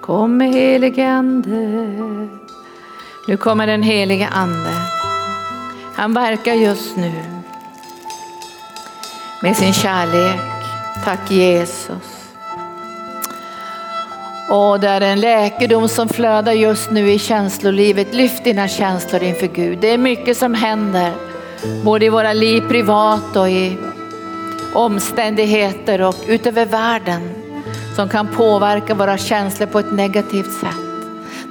Kom helige Ande. Nu kommer den helige Ande. Han verkar just nu med sin kärlek. Tack Jesus. Och det är en läkedom som flödar just nu i känslolivet. Lyft dina känslor inför Gud. Det är mycket som händer, både i våra liv privat och i omständigheter och utöver världen som kan påverka våra känslor på ett negativt sätt.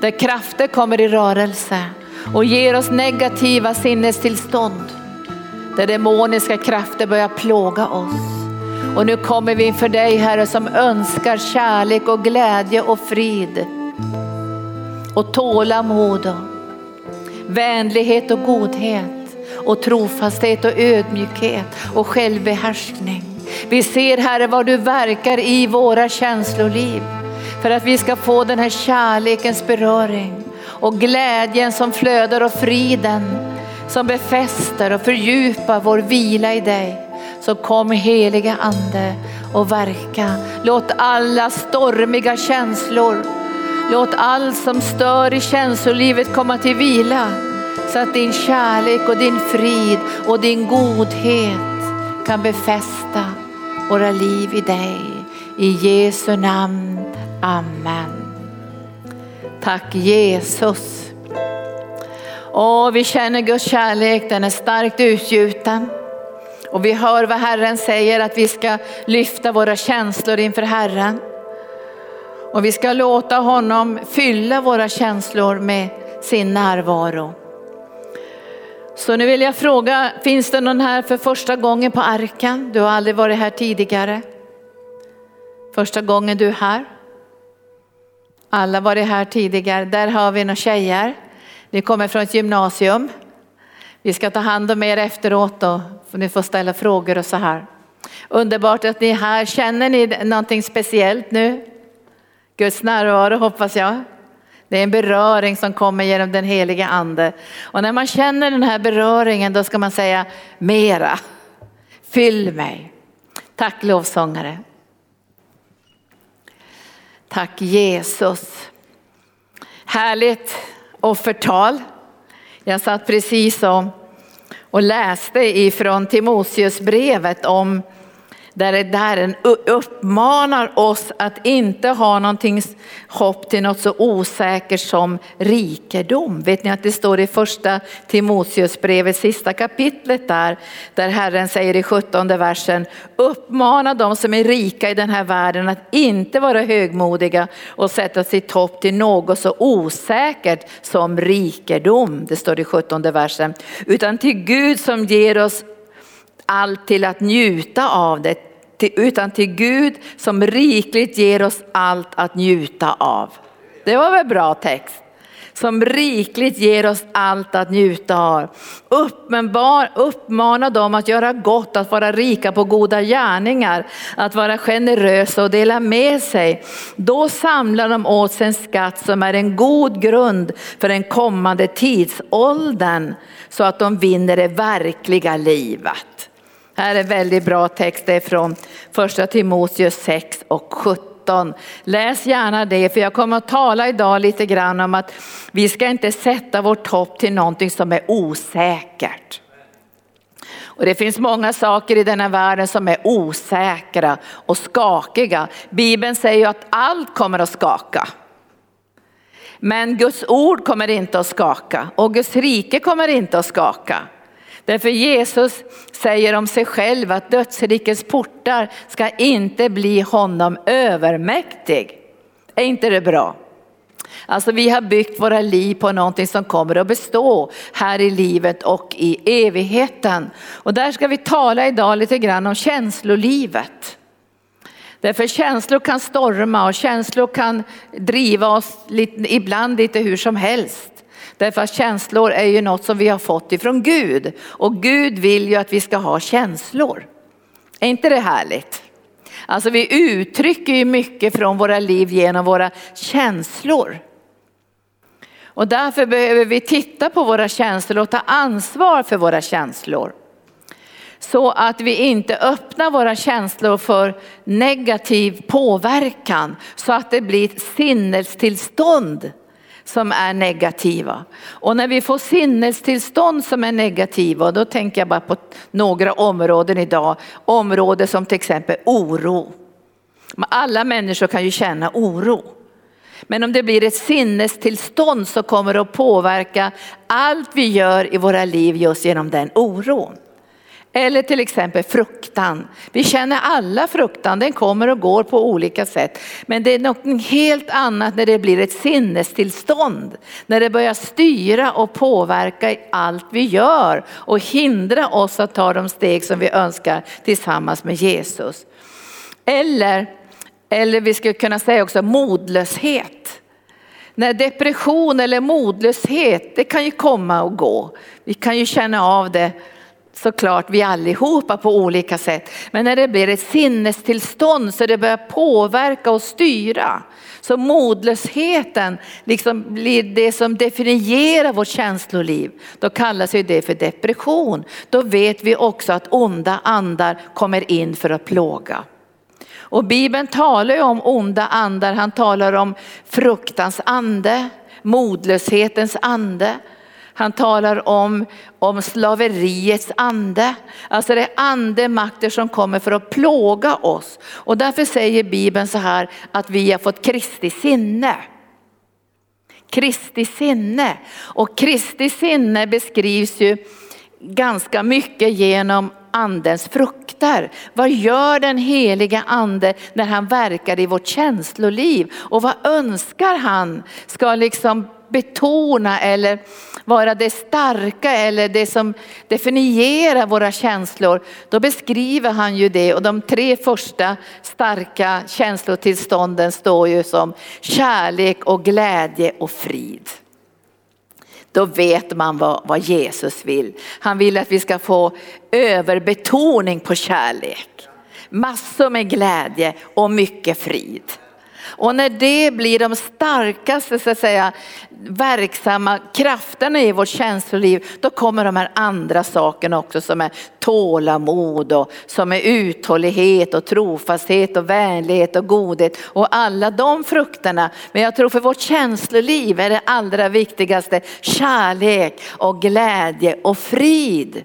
Där krafter kommer i rörelse och ger oss negativa sinnestillstånd. Där demoniska krafter börjar plåga oss. Och nu kommer vi inför dig Herre som önskar kärlek och glädje och frid. Och tålamod och vänlighet och godhet och trofasthet och ödmjukhet och självbehärskning. Vi ser Herre vad du verkar i våra känsloliv för att vi ska få den här kärlekens beröring och glädjen som flödar och friden som befäster och fördjupar vår vila i dig. Så kom heliga ande och verka. Låt alla stormiga känslor, låt allt som stör i känslolivet komma till vila. Så att din kärlek och din frid och din godhet kan befästa våra liv i dig. I Jesu namn. Amen. Tack Jesus. Och vi känner Guds kärlek, den är starkt utgjuten. Och vi hör vad Herren säger att vi ska lyfta våra känslor inför Herren. Och vi ska låta honom fylla våra känslor med sin närvaro. Så nu vill jag fråga, finns det någon här för första gången på arken? Du har aldrig varit här tidigare. Första gången du är här. Alla varit här tidigare. Där har vi några tjejer. Ni kommer från ett gymnasium. Vi ska ta hand om er efteråt och ni får ställa frågor och så här. Underbart att ni är här. Känner ni någonting speciellt nu? Guds närvaro hoppas jag. Det är en beröring som kommer genom den heliga ande. Och när man känner den här beröringen då ska man säga mera. Fyll mig. Tack lovsångare. Tack Jesus. Härligt offertal. Jag satt precis och, och läste ifrån Timoteusbrevet om där, där den uppmanar oss att inte ha någonting hopp till något så osäkert som rikedom. Vet ni att det står i första Timoteusbrevet, sista kapitlet där, där Herren säger i 17 versen, uppmana de som är rika i den här världen att inte vara högmodiga och sätta sitt hopp till något så osäkert som rikedom. Det står i 17 versen, utan till Gud som ger oss allt till att njuta av det, utan till Gud som rikligt ger oss allt att njuta av. Det var väl bra text? Som rikligt ger oss allt att njuta av. Uppenbar, uppmana dem att göra gott, att vara rika på goda gärningar, att vara generösa och dela med sig. Då samlar de åt sig en skatt som är en god grund för den kommande tidsåldern så att de vinner det verkliga livet. Här är väldigt bra text, det är från första Timoteus 6 och 17. Läs gärna det, för jag kommer att tala idag lite grann om att vi ska inte sätta vårt hopp till någonting som är osäkert. Och det finns många saker i denna världen som är osäkra och skakiga. Bibeln säger ju att allt kommer att skaka. Men Guds ord kommer inte att skaka och Guds rike kommer inte att skaka. Därför Jesus säger om sig själv att dödsrikets portar ska inte bli honom övermäktig. Är inte det bra? Alltså vi har byggt våra liv på någonting som kommer att bestå här i livet och i evigheten. Och där ska vi tala idag lite grann om känslolivet. Därför känslor kan storma och känslor kan driva oss ibland lite hur som helst. Därför att känslor är ju något som vi har fått ifrån Gud och Gud vill ju att vi ska ha känslor. Är inte det härligt? Alltså vi uttrycker ju mycket från våra liv genom våra känslor. Och därför behöver vi titta på våra känslor och ta ansvar för våra känslor. Så att vi inte öppnar våra känslor för negativ påverkan så att det blir ett sinnestillstånd som är negativa. Och när vi får sinnestillstånd som är negativa, då tänker jag bara på några områden idag, områden som till exempel oro. Alla människor kan ju känna oro. Men om det blir ett sinnestillstånd så kommer det att påverka allt vi gör i våra liv just genom den oron. Eller till exempel fruktan. Vi känner alla fruktan, den kommer och går på olika sätt. Men det är något helt annat när det blir ett sinnestillstånd. När det börjar styra och påverka allt vi gör och hindra oss att ta de steg som vi önskar tillsammans med Jesus. Eller, eller vi skulle kunna säga också modlöshet. När depression eller modlöshet, det kan ju komma och gå. Vi kan ju känna av det såklart vi allihopa på olika sätt. Men när det blir ett sinnestillstånd så det börjar påverka och styra. Så modlösheten liksom blir det som definierar vårt känsloliv. Då kallas det för depression. Då vet vi också att onda andar kommer in för att plåga. Och Bibeln talar ju om onda andar, han talar om fruktans ande, modlöshetens ande. Han talar om, om slaveriets ande. Alltså det är andemakter som kommer för att plåga oss. Och därför säger Bibeln så här att vi har fått Kristi sinne. Kristi sinne. Och Kristi sinne beskrivs ju ganska mycket genom andens frukter. Vad gör den heliga ande när han verkar i vårt känsloliv? Och vad önskar han ska liksom betona eller vara det starka eller det som definierar våra känslor, då beskriver han ju det och de tre första starka känslotillstånden står ju som kärlek och glädje och frid. Då vet man vad, vad Jesus vill. Han vill att vi ska få överbetoning på kärlek, massor med glädje och mycket frid. Och när det blir de starkaste så att säga, verksamma krafterna i vårt känsloliv, då kommer de här andra sakerna också som är tålamod och som är uthållighet och trofasthet och vänlighet och godhet och alla de frukterna. Men jag tror för vårt känsloliv är det allra viktigaste kärlek och glädje och frid.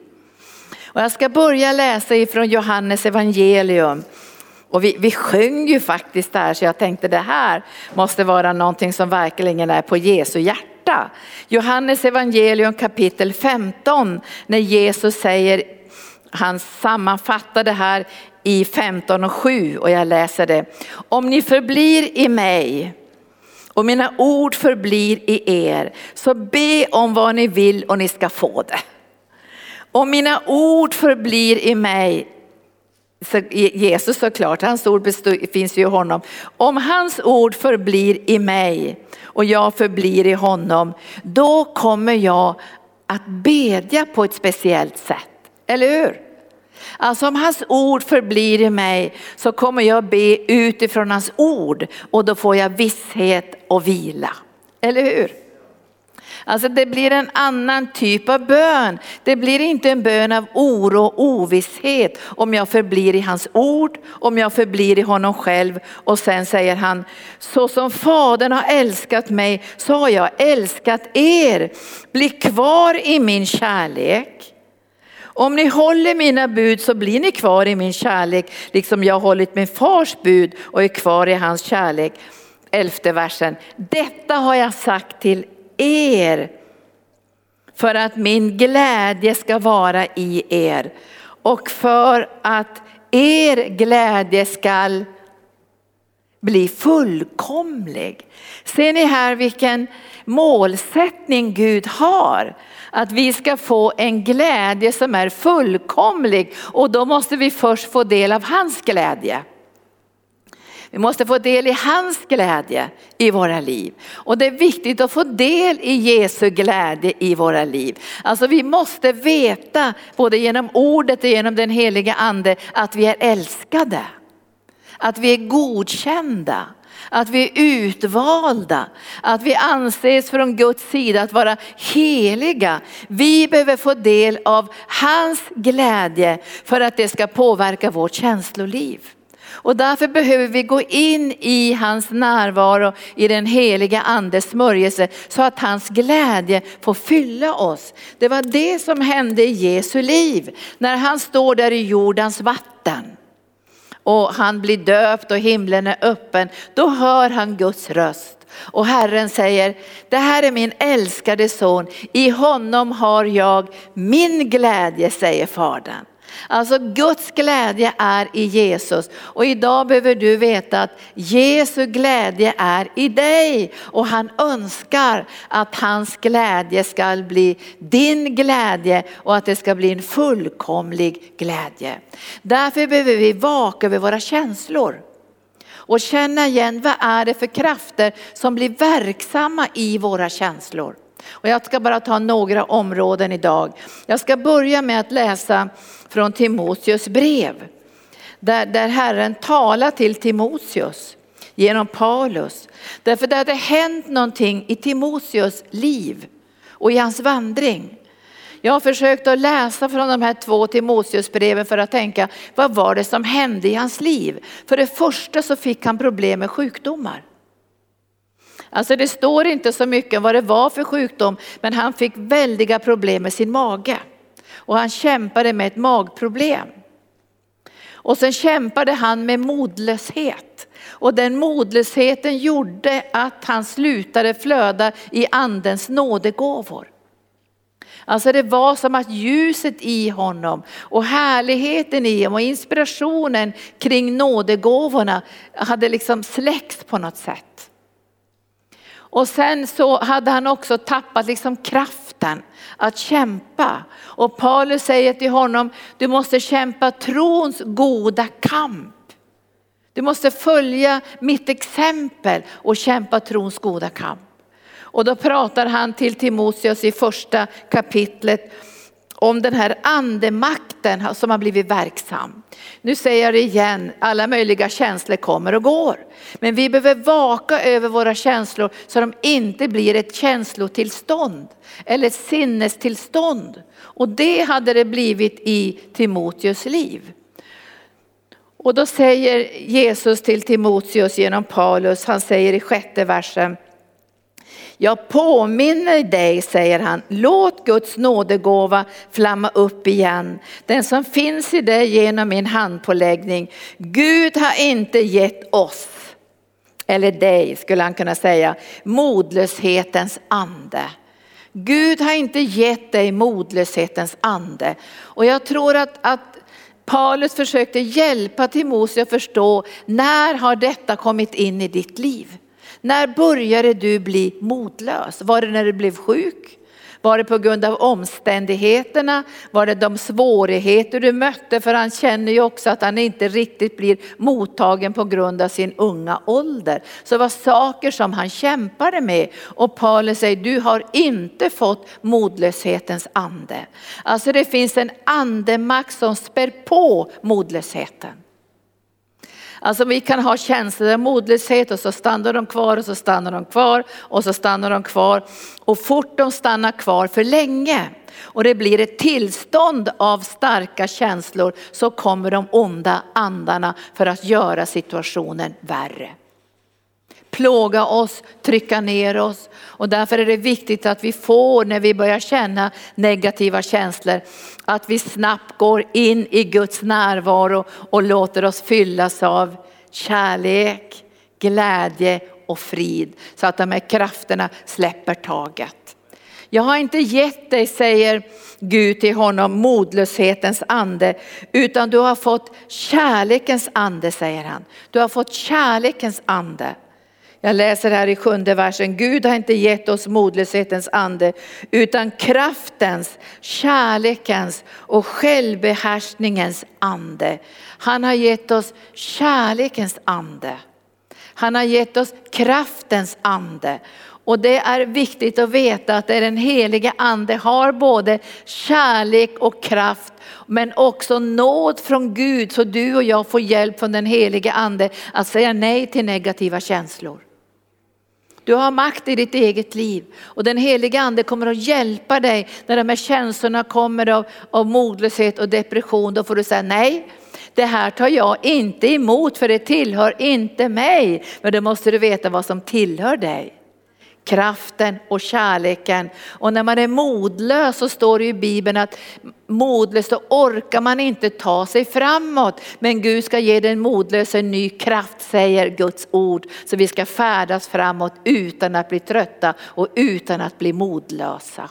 Och jag ska börja läsa ifrån Johannes evangelium och vi, vi sjöng ju faktiskt där så jag tänkte det här måste vara någonting som verkligen är på Jesu hjärta. Johannes evangelium kapitel 15 när Jesus säger, han sammanfattar det här i 15 och 7 och jag läser det. Om ni förblir i mig och mina ord förblir i er så be om vad ni vill och ni ska få det. Om mina ord förblir i mig så Jesus såklart, hans ord finns ju i honom. Om hans ord förblir i mig och jag förblir i honom, då kommer jag att bedja på ett speciellt sätt. Eller hur? Alltså om hans ord förblir i mig så kommer jag be utifrån hans ord och då får jag visshet och vila. Eller hur? Alltså det blir en annan typ av bön. Det blir inte en bön av oro och ovisshet om jag förblir i hans ord, om jag förblir i honom själv. Och sen säger han, så som fadern har älskat mig så har jag älskat er. Bli kvar i min kärlek. Om ni håller mina bud så blir ni kvar i min kärlek, liksom jag har hållit min fars bud och är kvar i hans kärlek. Elfte versen. Detta har jag sagt till er för att min glädje ska vara i er och för att er glädje skall bli fullkomlig. Ser ni här vilken målsättning Gud har? Att vi ska få en glädje som är fullkomlig och då måste vi först få del av hans glädje. Vi måste få del i hans glädje i våra liv. Och det är viktigt att få del i Jesu glädje i våra liv. Alltså vi måste veta, både genom ordet och genom den heliga ande, att vi är älskade. Att vi är godkända. att vi är utvalda, att vi anses från Guds sida att vara heliga. Vi behöver få del av hans glädje för att det ska påverka vårt känsloliv. Och därför behöver vi gå in i hans närvaro i den heliga andes smörjelse så att hans glädje får fylla oss. Det var det som hände i Jesu liv när han står där i jordens vatten och han blir döpt och himlen är öppen. Då hör han Guds röst. Och Herren säger, det här är min älskade son, i honom har jag min glädje, säger Fadern. Alltså Guds glädje är i Jesus och idag behöver du veta att Jesu glädje är i dig och han önskar att hans glädje ska bli din glädje och att det ska bli en fullkomlig glädje. Därför behöver vi vaka över våra känslor och känna igen vad är det för krafter som blir verksamma i våra känslor. Och jag ska bara ta några områden idag. Jag ska börja med att läsa från Timoteus brev. Där, där Herren talar till Timoteus genom Paulus. Därför det hade hänt någonting i Timoteus liv och i hans vandring. Jag har försökt att läsa från de här två Timoteusbreven för att tänka vad var det som hände i hans liv? För det första så fick han problem med sjukdomar. Alltså det står inte så mycket om vad det var för sjukdom, men han fick väldiga problem med sin mage. Och han kämpade med ett magproblem. Och sen kämpade han med modlöshet. Och den modlösheten gjorde att han slutade flöda i andens nådegåvor. Alltså det var som att ljuset i honom och härligheten i honom och inspirationen kring nådegåvorna hade liksom släckts på något sätt. Och sen så hade han också tappat liksom kraften att kämpa. Och Paulus säger till honom, du måste kämpa trons goda kamp. Du måste följa mitt exempel och kämpa trons goda kamp. Och då pratar han till Timoteus i första kapitlet om den här andemakten som har blivit verksam. Nu säger jag det igen, alla möjliga känslor kommer och går. Men vi behöver vaka över våra känslor så de inte blir ett känslotillstånd eller ett sinnestillstånd. Och det hade det blivit i Timoteus liv. Och då säger Jesus till Timoteus genom Paulus, han säger i sjätte versen, jag påminner dig, säger han, låt Guds nådegåva flamma upp igen. Den som finns i dig genom min handpåläggning. Gud har inte gett oss, eller dig skulle han kunna säga, modlöshetens ande. Gud har inte gett dig modlöshetens ande. Och jag tror att, att Paulus försökte hjälpa Timoteus att förstå när har detta kommit in i ditt liv? När började du bli modlös? Var det när du blev sjuk? Var det på grund av omständigheterna? Var det de svårigheter du mötte? För han känner ju också att han inte riktigt blir mottagen på grund av sin unga ålder. Så det var saker som han kämpade med. Och Paulus säger, du har inte fått modlöshetens ande. Alltså det finns en andemakt som spär på modlösheten. Alltså vi kan ha känslor av modlöshet och så stannar de kvar och så stannar de kvar och så stannar de kvar. Och fort de stannar kvar för länge och det blir ett tillstånd av starka känslor så kommer de onda andarna för att göra situationen värre plåga oss, trycka ner oss. Och därför är det viktigt att vi får, när vi börjar känna negativa känslor, att vi snabbt går in i Guds närvaro och låter oss fyllas av kärlek, glädje och frid. Så att de här krafterna släpper taget. Jag har inte gett dig, säger Gud till honom, modlöshetens ande, utan du har fått kärlekens ande, säger han. Du har fått kärlekens ande. Jag läser här i sjunde versen, Gud har inte gett oss modlöshetens ande utan kraftens, kärlekens och självbehärskningens ande. Han har gett oss kärlekens ande. Han har gett oss kraftens ande. Och det är viktigt att veta att den helige ande har både kärlek och kraft men också nåd från Gud så du och jag får hjälp från den helige ande att säga nej till negativa känslor. Du har makt i ditt eget liv och den helige ande kommer att hjälpa dig när de här känslorna kommer av, av modlöshet och depression. Då får du säga nej, det här tar jag inte emot för det tillhör inte mig. Men då måste du veta vad som tillhör dig kraften och kärleken. Och när man är modlös så står det i Bibeln att modlös då orkar man inte ta sig framåt. Men Gud ska ge den modlöse en ny kraft säger Guds ord. Så vi ska färdas framåt utan att bli trötta och utan att bli modlösa.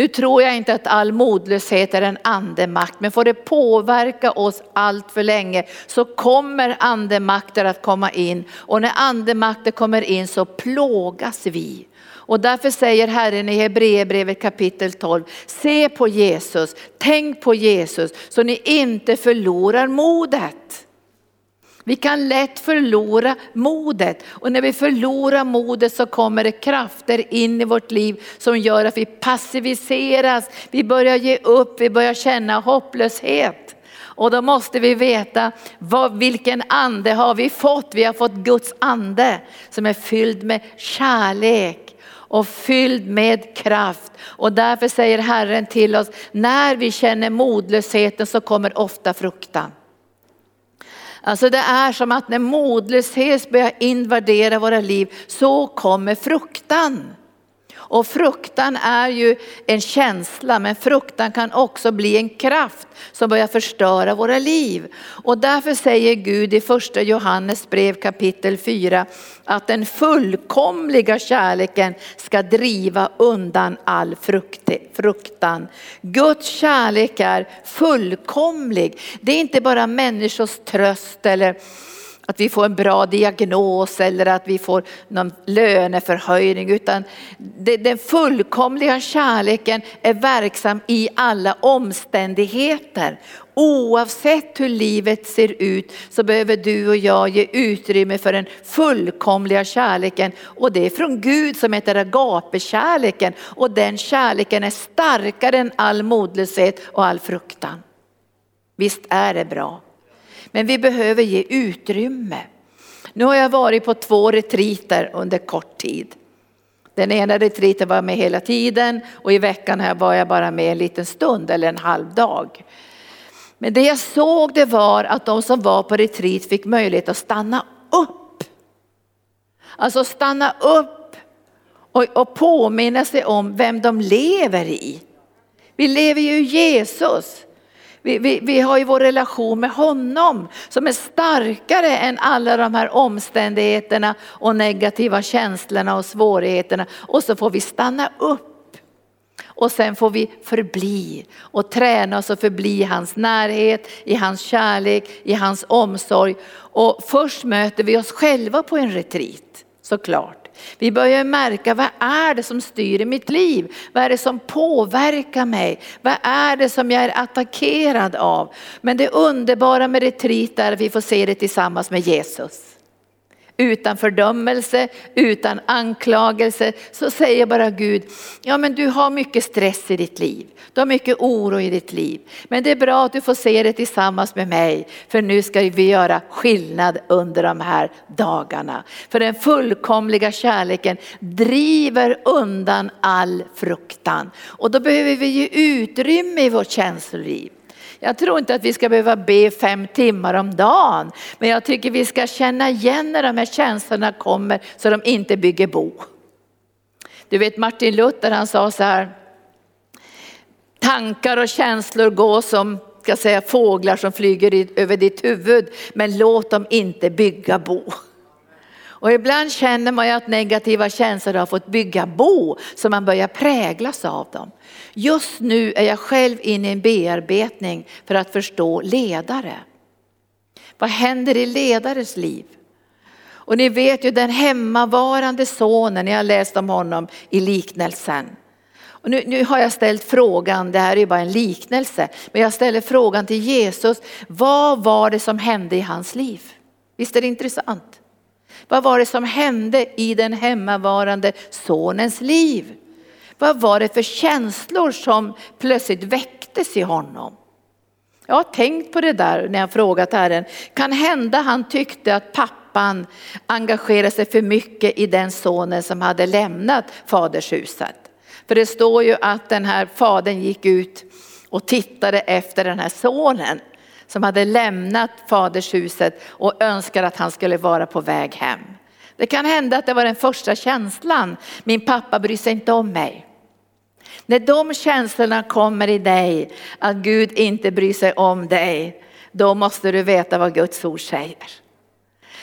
Nu tror jag inte att all modlöshet är en andemakt, men får det påverka oss allt för länge så kommer andemakter att komma in och när andemakter kommer in så plågas vi. Och därför säger Herren i Hebreerbrevet kapitel 12, se på Jesus, tänk på Jesus så ni inte förlorar modet. Vi kan lätt förlora modet och när vi förlorar modet så kommer det krafter in i vårt liv som gör att vi passiviseras, vi börjar ge upp, vi börjar känna hopplöshet. Och då måste vi veta vad, vilken ande har vi fått? Vi har fått Guds ande som är fylld med kärlek och fylld med kraft. Och därför säger Herren till oss, när vi känner modlösheten så kommer ofta fruktan. Alltså det är som att när modlöshet börjar invadera våra liv så kommer fruktan. Och fruktan är ju en känsla men fruktan kan också bli en kraft som börjar förstöra våra liv. Och därför säger Gud i första Johannes brev kapitel 4 att den fullkomliga kärleken ska driva undan all fruktan. Guds kärlek är fullkomlig. Det är inte bara människors tröst eller att vi får en bra diagnos eller att vi får någon löneförhöjning utan den fullkomliga kärleken är verksam i alla omständigheter. Oavsett hur livet ser ut så behöver du och jag ge utrymme för den fullkomliga kärleken och det är från Gud som heter agape-kärleken och den kärleken är starkare än all modlöshet och all fruktan. Visst är det bra? Men vi behöver ge utrymme. Nu har jag varit på två retriter under kort tid. Den ena retriten var jag med hela tiden och i veckan här var jag bara med en liten stund eller en halv dag. Men det jag såg det var att de som var på retreat fick möjlighet att stanna upp. Alltså stanna upp och, och påminna sig om vem de lever i. Vi lever ju i Jesus. Vi, vi, vi, har ju vår relation med honom som är starkare än alla de här omständigheterna och negativa känslorna och svårigheterna. Och så får vi stanna upp. Och sen får vi förbli och träna oss att förbli i hans närhet, i hans kärlek, i hans omsorg. Och först möter vi oss själva på en retreat, såklart. Vi börjar märka vad är det som styr i mitt liv? Vad är det som påverkar mig? Vad är det som jag är attackerad av? Men det underbara med retreat är att vi får se det tillsammans med Jesus utan fördömelse, utan anklagelse, så säger bara Gud, ja men du har mycket stress i ditt liv, du har mycket oro i ditt liv. Men det är bra att du får se det tillsammans med mig, för nu ska vi göra skillnad under de här dagarna. För den fullkomliga kärleken driver undan all fruktan. Och då behöver vi ge utrymme i vårt känsloliv. Jag tror inte att vi ska behöva be fem timmar om dagen. Men jag tycker vi ska känna igen när de här känslorna kommer så de inte bygger bo. Du vet Martin Luther han sa så här. Tankar och känslor går som ska säga, fåglar som flyger över ditt huvud men låt dem inte bygga bo. Och ibland känner man ju att negativa känslor har fått bygga bo så man börjar präglas av dem. Just nu är jag själv inne i en bearbetning för att förstå ledare. Vad händer i ledares liv? Och ni vet ju den hemmavarande sonen, jag har läst om honom i liknelsen. Och nu, nu, har jag ställt frågan, det här är ju bara en liknelse, men jag ställer frågan till Jesus, vad var det som hände i hans liv? Visst är det intressant? Vad var det som hände i den hemmavarande sonens liv? Vad var det för känslor som plötsligt väcktes i honom? Jag har tänkt på det där när jag frågat Herren. Kan hända han tyckte att pappan engagerade sig för mycket i den sonen som hade lämnat fadershuset. För det står ju att den här fadern gick ut och tittade efter den här sonen som hade lämnat fadershuset och önskade att han skulle vara på väg hem. Det kan hända att det var den första känslan, min pappa bryr sig inte om mig. När de känslorna kommer i dig, att Gud inte bryr sig om dig, då måste du veta vad Guds ord säger.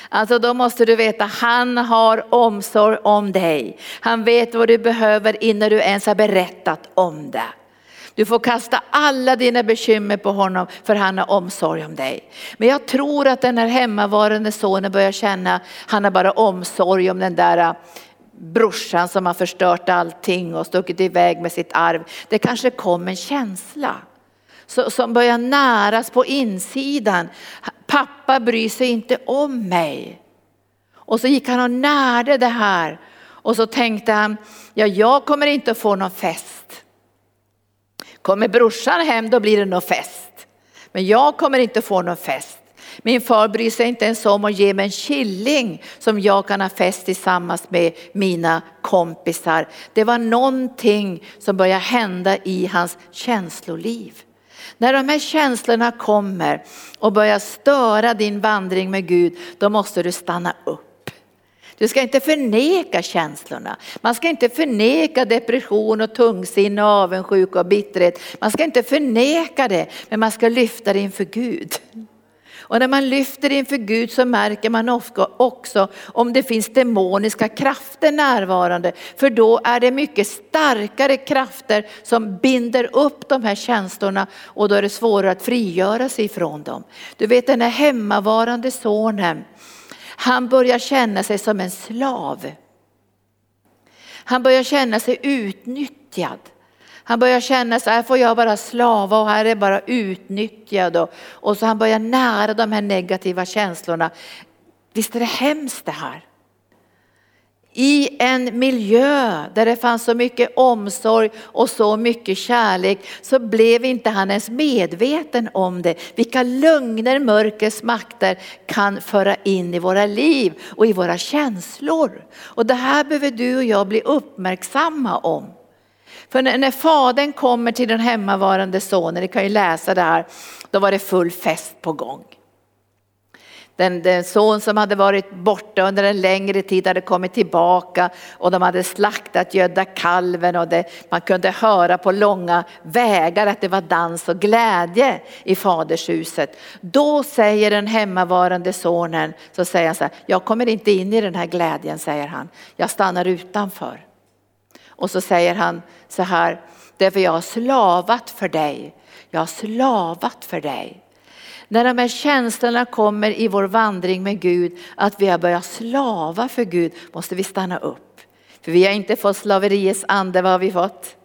Alltså då måste du veta, han har omsorg om dig. Han vet vad du behöver innan du ens har berättat om det. Du får kasta alla dina bekymmer på honom för han har omsorg om dig. Men jag tror att den här hemmavarande sonen börjar känna, han har bara omsorg om den där brorsan som har förstört allting och stuckit iväg med sitt arv. Det kanske kom en känsla som börjar näras på insidan. Pappa bryr sig inte om mig. Och så gick han och närde det här och så tänkte han, ja jag kommer inte att få någon fest. Kommer brorsan hem då blir det någon fest. Men jag kommer inte att få någon fest. Min far bryr sig inte ens om att ge mig en killing som jag kan ha fest tillsammans med mina kompisar. Det var någonting som började hända i hans känsloliv. När de här känslorna kommer och börjar störa din vandring med Gud, då måste du stanna upp. Du ska inte förneka känslorna. Man ska inte förneka depression och tungsinne och avundsjuka och bitterhet. Man ska inte förneka det, men man ska lyfta det inför Gud. Och när man lyfter inför Gud så märker man också om det finns demoniska krafter närvarande. För då är det mycket starkare krafter som binder upp de här känslorna och då är det svårare att frigöra sig ifrån dem. Du vet den här hemmavarande sonen, han börjar känna sig som en slav. Han börjar känna sig utnyttjad. Han börjar känna så här får jag bara slava och här är bara utnyttjad. Och, och så han börjar nära de här negativa känslorna. Visst är det hemskt det här? I en miljö där det fanns så mycket omsorg och så mycket kärlek så blev inte han ens medveten om det. Vilka lögner mörkrets makter kan föra in i våra liv och i våra känslor. Och det här behöver du och jag bli uppmärksamma om. För när, när fadern kommer till den hemmavarande sonen, ni kan ju läsa det här, då var det full fest på gång. Den, den, son som hade varit borta under en längre tid hade kommit tillbaka och de hade slaktat gödda kalven och det, man kunde höra på långa vägar att det var dans och glädje i fadershuset. Då säger den hemmavarande sonen, så säger han så här, jag kommer inte in i den här glädjen säger han, jag stannar utanför. Och så säger han så här, därför jag har slavat för dig. Jag har slavat för dig. När de här känslorna kommer i vår vandring med Gud, att vi har börjat slava för Gud, måste vi stanna upp. För vi har inte fått slaveriets ande, vad har vi fått?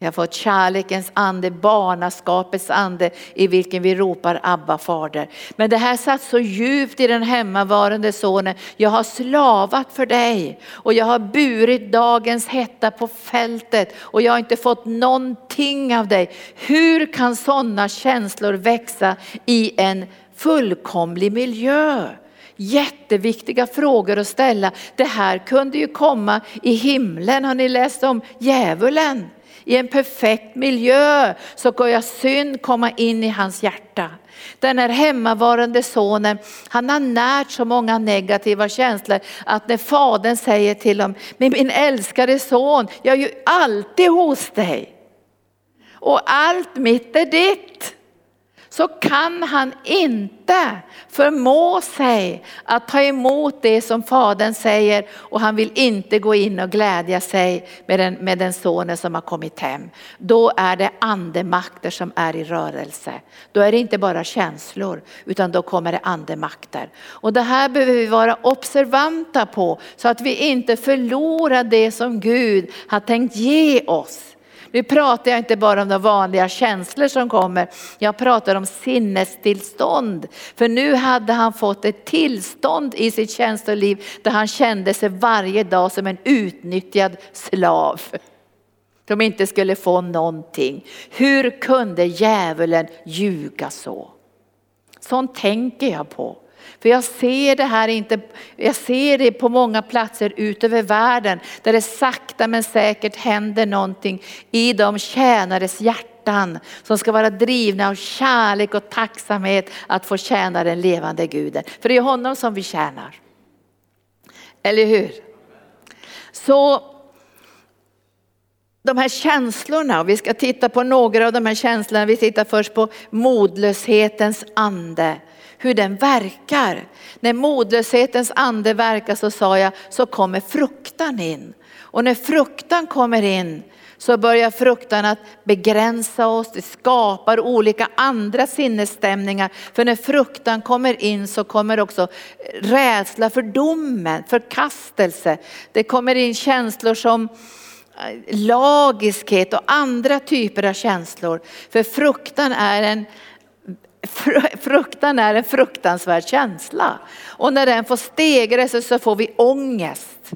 Vi har fått kärlekens ande, barnaskapets ande i vilken vi ropar Abba fader. Men det här satt så djupt i den hemmavarande sonen. Jag har slavat för dig och jag har burit dagens hetta på fältet och jag har inte fått någonting av dig. Hur kan sådana känslor växa i en fullkomlig miljö? Jätteviktiga frågor att ställa. Det här kunde ju komma i himlen. Har ni läst om djävulen? I en perfekt miljö så börjar synd komma in i hans hjärta. Den här hemmavarande sonen, han har närt så många negativa känslor att när fadern säger till honom, men min älskade son, jag är ju alltid hos dig. Och allt mitt är ditt så kan han inte förmå sig att ta emot det som fadern säger och han vill inte gå in och glädja sig med den, med den sonen som har kommit hem. Då är det andemakter som är i rörelse. Då är det inte bara känslor utan då kommer det andemakter. Och det här behöver vi vara observanta på så att vi inte förlorar det som Gud har tänkt ge oss. Nu pratar jag inte bara om de vanliga känslor som kommer, jag pratar om sinnestillstånd. För nu hade han fått ett tillstånd i sitt känsloliv där han kände sig varje dag som en utnyttjad slav. De inte skulle få någonting. Hur kunde djävulen ljuga så? Sånt tänker jag på. För jag ser det här inte, jag ser det på många platser ut över världen där det sakta men säkert händer någonting i de tjänares hjärtan som ska vara drivna av kärlek och tacksamhet att få tjäna den levande guden. För det är honom som vi tjänar. Eller hur? Så de här känslorna, och vi ska titta på några av de här känslorna. Vi tittar först på modlöshetens ande hur den verkar. När modlöshetens ande verkar så sa jag, så kommer fruktan in. Och när fruktan kommer in så börjar fruktan att begränsa oss, det skapar olika andra sinnesstämningar. För när fruktan kommer in så kommer också rädsla för domen, förkastelse. Det kommer in känslor som eh, lagiskhet och andra typer av känslor. För fruktan är en Fruktan är en fruktansvärd känsla. Och när den får stegra sig så får vi ångest.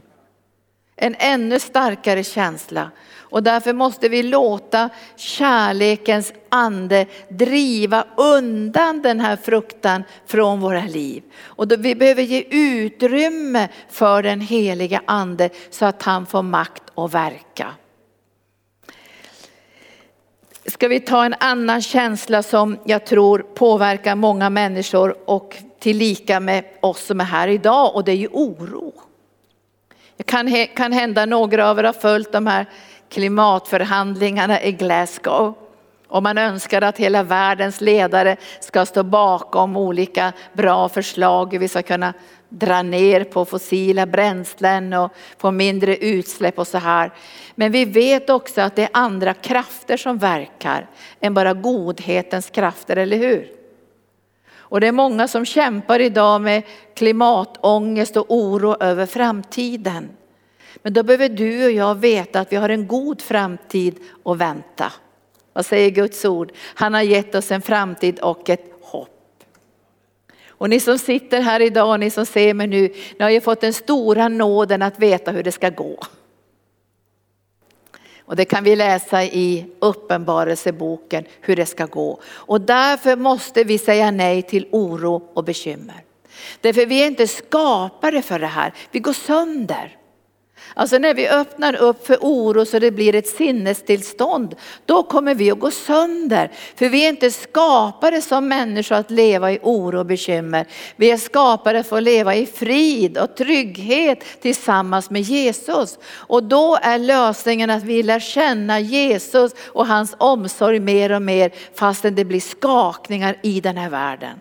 En ännu starkare känsla. Och därför måste vi låta kärlekens ande driva undan den här fruktan från våra liv. Och då vi behöver ge utrymme för den heliga ande så att han får makt att verka ska vi ta en annan känsla som jag tror påverkar många människor och tillika med oss som är här idag och det är ju oro. Det kan, kan hända några av er har följt de här klimatförhandlingarna i Glasgow. Och man önskar att hela världens ledare ska stå bakom olika bra förslag hur vi ska kunna dra ner på fossila bränslen och få mindre utsläpp och så här. Men vi vet också att det är andra krafter som verkar än bara godhetens krafter, eller hur? Och det är många som kämpar idag med klimatångest och oro över framtiden. Men då behöver du och jag veta att vi har en god framtid att vänta. Vad säger Guds ord? Han har gett oss en framtid och ett och ni som sitter här idag och ni som ser mig nu, ni har ju fått den stora nåden att veta hur det ska gå. Och det kan vi läsa i uppenbarelseboken hur det ska gå. Och därför måste vi säga nej till oro och bekymmer. Därför vi är inte skapade för det här, vi går sönder. Alltså när vi öppnar upp för oro så det blir ett sinnestillstånd, då kommer vi att gå sönder. För vi är inte skapade som människor att leva i oro och bekymmer. Vi är skapade för att leva i frid och trygghet tillsammans med Jesus. Och då är lösningen att vi lär känna Jesus och hans omsorg mer och mer fastän det blir skakningar i den här världen.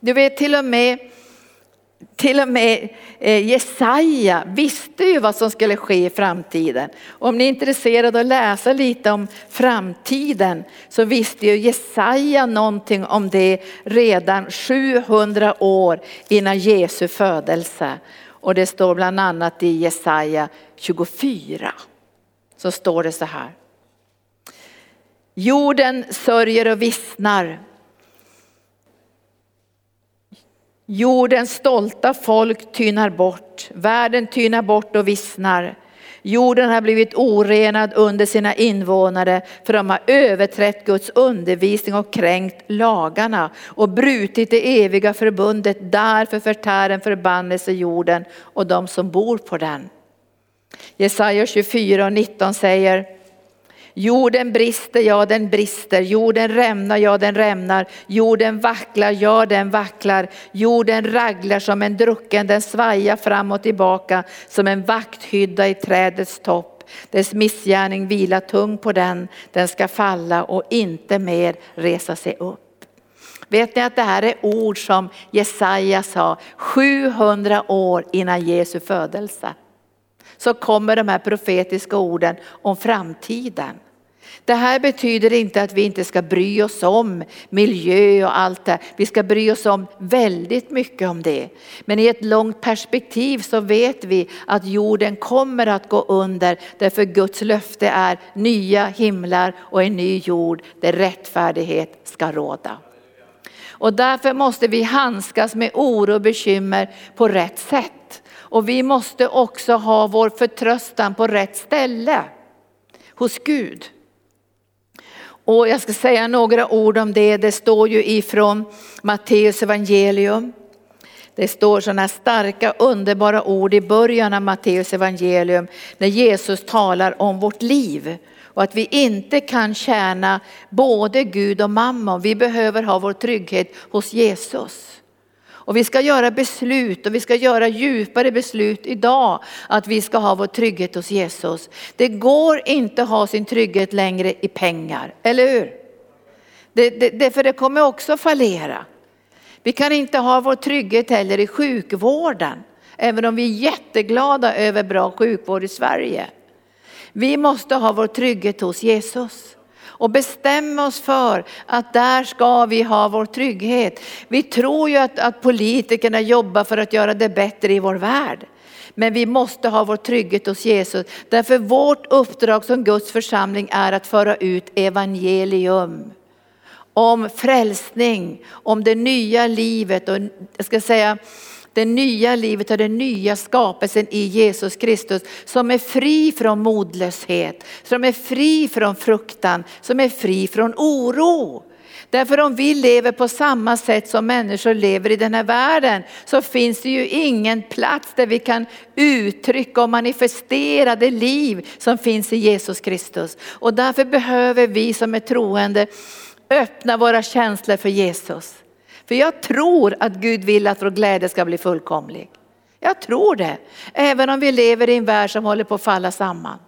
Du vet till och med till och med eh, Jesaja visste ju vad som skulle ske i framtiden. Om ni är intresserade av att läsa lite om framtiden så visste ju Jesaja någonting om det redan 700 år innan Jesu födelse. Och det står bland annat i Jesaja 24. Så står det så här. Jorden sörjer och vissnar Jordens stolta folk tynar bort, världen tynar bort och vissnar. Jorden har blivit orenad under sina invånare för de har överträtt Guds undervisning och kränkt lagarna och brutit det eviga förbundet. Därför förtär en förbannelse jorden och de som bor på den. Jesaja 24 och 19 säger Jorden brister, ja den brister. Jorden rämnar, ja den rämnar. Jorden vacklar, ja den vacklar. Jorden raglar som en drucken, den svajar fram och tillbaka som en vakthydda i trädets topp. Dess missgärning vilar tung på den, den ska falla och inte mer resa sig upp. Vet ni att det här är ord som Jesaja sa 700 år innan Jesu födelse så kommer de här profetiska orden om framtiden. Det här betyder inte att vi inte ska bry oss om miljö och allt det. Vi ska bry oss om väldigt mycket om det. Men i ett långt perspektiv så vet vi att jorden kommer att gå under därför Guds löfte är nya himlar och en ny jord där rättfärdighet ska råda. Och därför måste vi handskas med oro och bekymmer på rätt sätt. Och vi måste också ha vår förtröstan på rätt ställe hos Gud. Och jag ska säga några ord om det. Det står ju ifrån Matteus evangelium. Det står sådana starka underbara ord i början av Matteus evangelium när Jesus talar om vårt liv och att vi inte kan tjäna både Gud och mamma. Vi behöver ha vår trygghet hos Jesus. Och vi ska göra beslut och vi ska göra djupare beslut idag att vi ska ha vår trygghet hos Jesus. Det går inte att ha sin trygghet längre i pengar, eller hur? Det, det, det, för det kommer också fallera. Vi kan inte ha vår trygghet heller i sjukvården, även om vi är jätteglada över bra sjukvård i Sverige. Vi måste ha vår trygghet hos Jesus och bestämma oss för att där ska vi ha vår trygghet. Vi tror ju att, att politikerna jobbar för att göra det bättre i vår värld. Men vi måste ha vår trygghet hos Jesus. Därför vårt uppdrag som Guds församling är att föra ut evangelium. Om frälsning, om det nya livet och jag ska säga det nya livet och den nya skapelsen i Jesus Kristus som är fri från modlöshet, som är fri från fruktan, som är fri från oro. Därför om vi lever på samma sätt som människor lever i den här världen så finns det ju ingen plats där vi kan uttrycka och manifestera det liv som finns i Jesus Kristus. Och därför behöver vi som är troende öppna våra känslor för Jesus. För jag tror att Gud vill att vår glädje ska bli fullkomlig. Jag tror det. Även om vi lever i en värld som håller på att falla samman.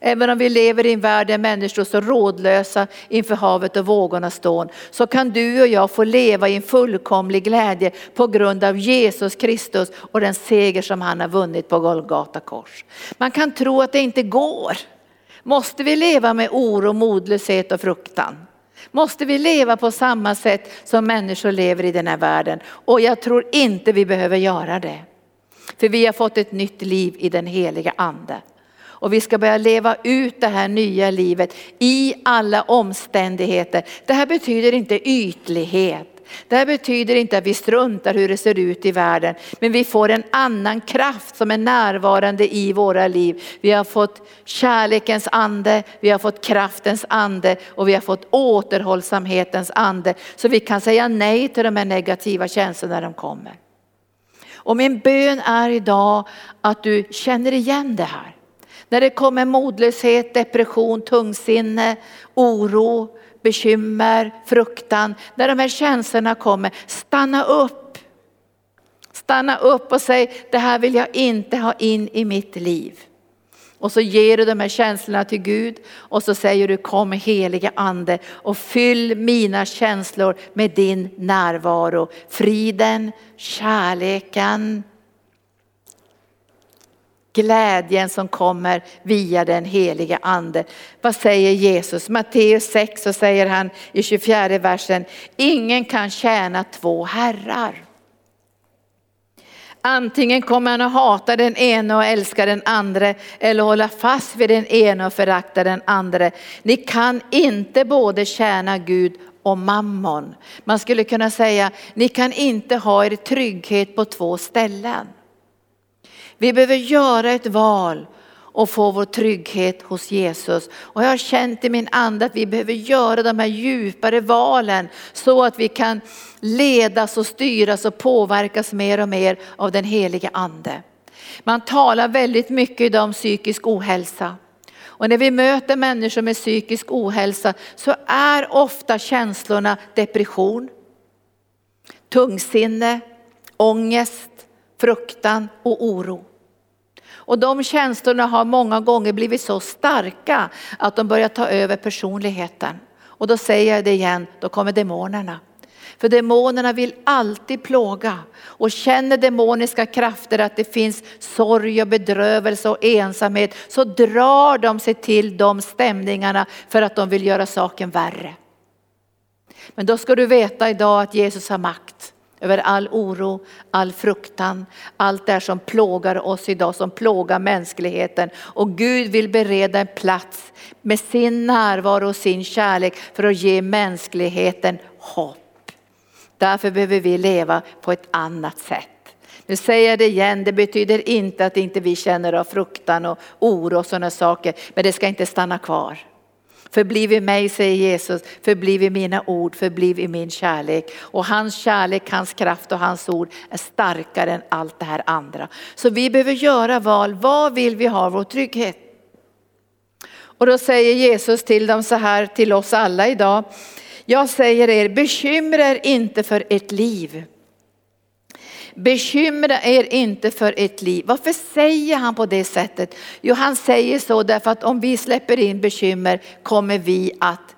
Även om vi lever i en värld där människor står rådlösa inför havet och vågorna står, så kan du och jag få leva i en fullkomlig glädje på grund av Jesus Kristus och den seger som han har vunnit på Golgata kors. Man kan tro att det inte går. Måste vi leva med oro, modlöshet och fruktan? Måste vi leva på samma sätt som människor lever i den här världen? Och jag tror inte vi behöver göra det. För vi har fått ett nytt liv i den heliga ande. Och vi ska börja leva ut det här nya livet i alla omständigheter. Det här betyder inte ytlighet. Det här betyder inte att vi struntar hur det ser ut i världen, men vi får en annan kraft som är närvarande i våra liv. Vi har fått kärlekens ande, vi har fått kraftens ande och vi har fått återhållsamhetens ande. Så vi kan säga nej till de här negativa känslorna när de kommer. Och min bön är idag att du känner igen det här. När det kommer modlöshet, depression, tungsinne, oro, bekymmer, fruktan, när de här känslorna kommer, stanna upp. Stanna upp och säg, det här vill jag inte ha in i mitt liv. Och så ger du de här känslorna till Gud och så säger du kom helige ande och fyll mina känslor med din närvaro. Friden, kärleken, Glädjen som kommer via den heliga ande. Vad säger Jesus? Matteus 6 så säger han i 24 versen, ingen kan tjäna två herrar. Antingen kommer han att hata den ene och älska den andra eller hålla fast vid den ene och förakta den andra. Ni kan inte både tjäna Gud och mammon. Man skulle kunna säga, ni kan inte ha er trygghet på två ställen. Vi behöver göra ett val och få vår trygghet hos Jesus. Och jag har känt i min ande att vi behöver göra de här djupare valen så att vi kan ledas och styras och påverkas mer och mer av den heliga ande. Man talar väldigt mycket idag om psykisk ohälsa. Och när vi möter människor med psykisk ohälsa så är ofta känslorna depression, tungsinne, ångest, fruktan och oro. Och de känslorna har många gånger blivit så starka att de börjar ta över personligheten. Och då säger jag det igen, då kommer demonerna. För demonerna vill alltid plåga och känner demoniska krafter att det finns sorg och bedrövelse och ensamhet så drar de sig till de stämningarna för att de vill göra saken värre. Men då ska du veta idag att Jesus har makt över all oro, all fruktan, allt det som plågar oss idag, som plågar mänskligheten. Och Gud vill bereda en plats med sin närvaro och sin kärlek för att ge mänskligheten hopp. Därför behöver vi leva på ett annat sätt. Nu säger jag det igen, det betyder inte att inte vi känner av fruktan och oro och sådana saker, men det ska inte stanna kvar. Förbliv i mig, säger Jesus, förbliv i mina ord, förbliv i min kärlek. Och hans kärlek, hans kraft och hans ord är starkare än allt det här andra. Så vi behöver göra val, vad vill vi ha vår trygghet? Och då säger Jesus till dem så här, till oss alla idag. Jag säger er, bekymra er inte för ert liv. Bekymra er inte för ert liv. Varför säger han på det sättet? Jo, han säger så därför att om vi släpper in bekymmer kommer vi att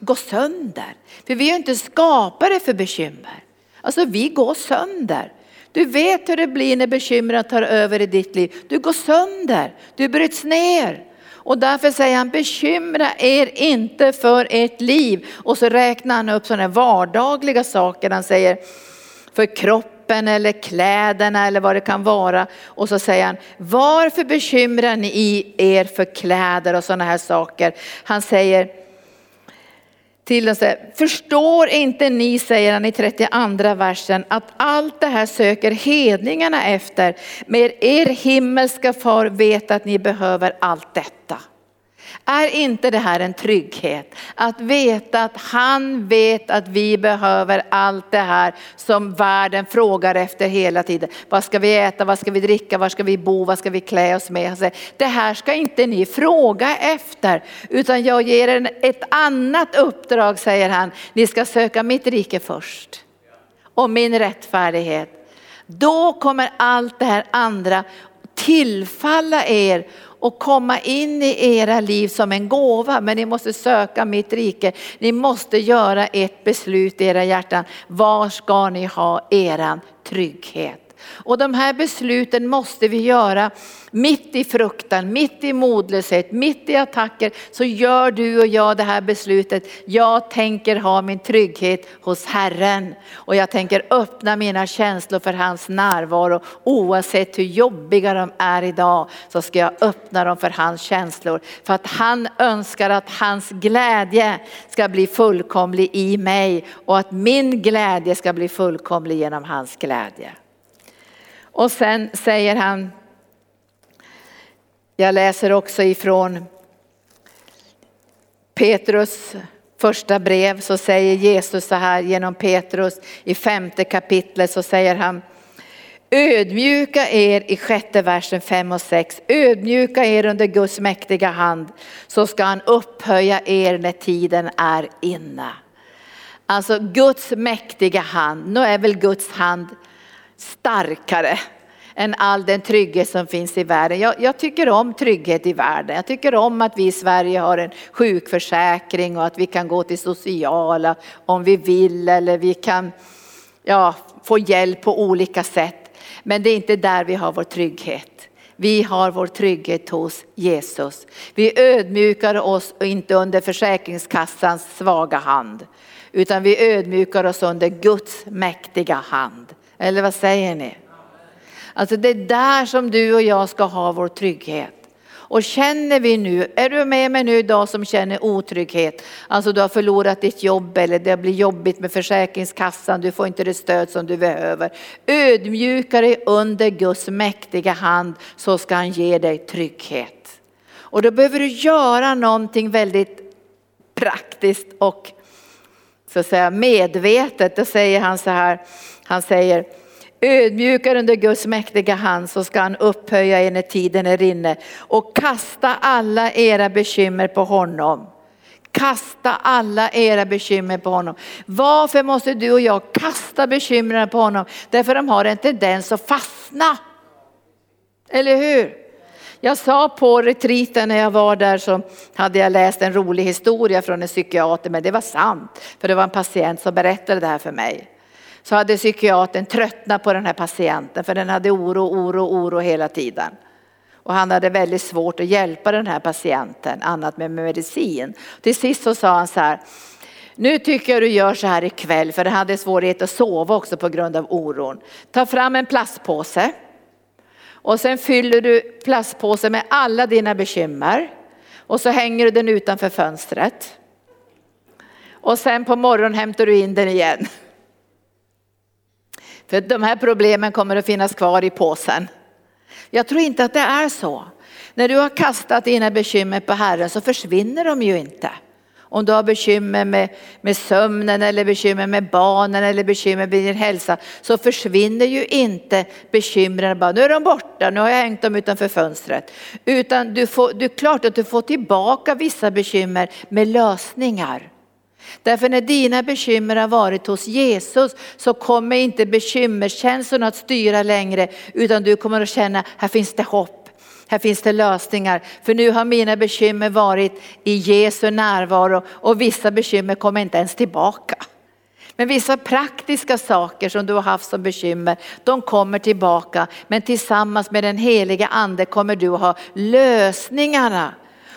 gå sönder. För vi är inte skapade för bekymmer. Alltså vi går sönder. Du vet hur det blir när bekymren tar över i ditt liv. Du går sönder, du bryts ner. Och därför säger han bekymra er inte för ert liv. Och så räknar han upp sådana vardagliga saker. Han säger för kroppen kroppen eller kläderna eller vad det kan vara. Och så säger han, varför bekymrar ni er för kläder och sådana här saker? Han säger till oss, förstår inte ni, säger han i 32 versen, att allt det här söker hedningarna efter. Men er himmelska far vet att ni behöver allt detta. Är inte det här en trygghet? Att veta att han vet att vi behöver allt det här som världen frågar efter hela tiden. Vad ska vi äta, vad ska vi dricka, var ska vi bo, vad ska vi klä oss med? Säger, det här ska inte ni fråga efter utan jag ger er ett annat uppdrag säger han. Ni ska söka mitt rike först och min rättfärdighet. Då kommer allt det här andra tillfalla er och komma in i era liv som en gåva. Men ni måste söka mitt rike. Ni måste göra ett beslut i era hjärtan. Var ska ni ha eran trygghet? Och de här besluten måste vi göra mitt i fruktan, mitt i modlöshet, mitt i attacker. Så gör du och jag det här beslutet. Jag tänker ha min trygghet hos Herren. Och jag tänker öppna mina känslor för hans närvaro. Oavsett hur jobbiga de är idag så ska jag öppna dem för hans känslor. För att han önskar att hans glädje ska bli fullkomlig i mig och att min glädje ska bli fullkomlig genom hans glädje. Och sen säger han, jag läser också ifrån Petrus första brev så säger Jesus så här genom Petrus i femte kapitlet så säger han Ödmjuka er i sjätte versen 5 och 6. Ödmjuka er under Guds mäktiga hand så ska han upphöja er när tiden är inne. Alltså Guds mäktiga hand, nu är väl Guds hand starkare än all den trygghet som finns i världen. Jag, jag, tycker om trygghet i världen. Jag tycker om att vi i Sverige har en sjukförsäkring och att vi kan gå till sociala om vi vill eller vi kan ja, få hjälp på olika sätt. Men det är inte där vi har vår trygghet. Vi har vår trygghet hos Jesus. Vi ödmjukar oss inte under Försäkringskassans svaga hand, utan vi ödmjukar oss under Guds mäktiga hand. Eller vad säger ni? Alltså det är där som du och jag ska ha vår trygghet. Och känner vi nu, är du med mig nu idag som känner otrygghet, alltså du har förlorat ditt jobb eller det blir jobbigt med Försäkringskassan, du får inte det stöd som du behöver. Ödmjuka dig under Guds mäktiga hand så ska han ge dig trygghet. Och då behöver du göra någonting väldigt praktiskt och så att säga medvetet. Då säger han så här, han säger Ödmjukar under Guds mäktiga hand så ska han upphöja er när tiden är inne och kasta alla era bekymmer på honom. Kasta alla era bekymmer på honom. Varför måste du och jag kasta bekymren på honom? Därför de har en tendens att fastna. Eller hur? Jag sa på retriten när jag var där så hade jag läst en rolig historia från en psykiater, men det var sant. För det var en patient som berättade det här för mig. Så hade psykiatern tröttnat på den här patienten för den hade oro, oro, oro hela tiden. Och han hade väldigt svårt att hjälpa den här patienten annat med medicin. Till sist så sa han så här, nu tycker jag du gör så här ikväll för den hade svårighet att sova också på grund av oron. Ta fram en plastpåse och sen fyller du plastpåsen med alla dina bekymmer och så hänger du den utanför fönstret. Och sen på morgonen hämtar du in den igen. För de här problemen kommer att finnas kvar i påsen. Jag tror inte att det är så. När du har kastat dina bekymmer på Herren så försvinner de ju inte. Om du har bekymmer med, med sömnen eller bekymmer med barnen eller bekymmer med din hälsa så försvinner ju inte bekymren bara, nu är de borta, nu har jag hängt dem utanför fönstret. Utan du får, det är klart att du får tillbaka vissa bekymmer med lösningar. Därför när dina bekymmer har varit hos Jesus så kommer inte bekymmerskänslorna att styra längre utan du kommer att känna, här finns det hopp. Här finns det lösningar. För nu har mina bekymmer varit i Jesu närvaro och vissa bekymmer kommer inte ens tillbaka. Men vissa praktiska saker som du har haft som bekymmer, de kommer tillbaka. Men tillsammans med den heliga ande kommer du att ha lösningarna.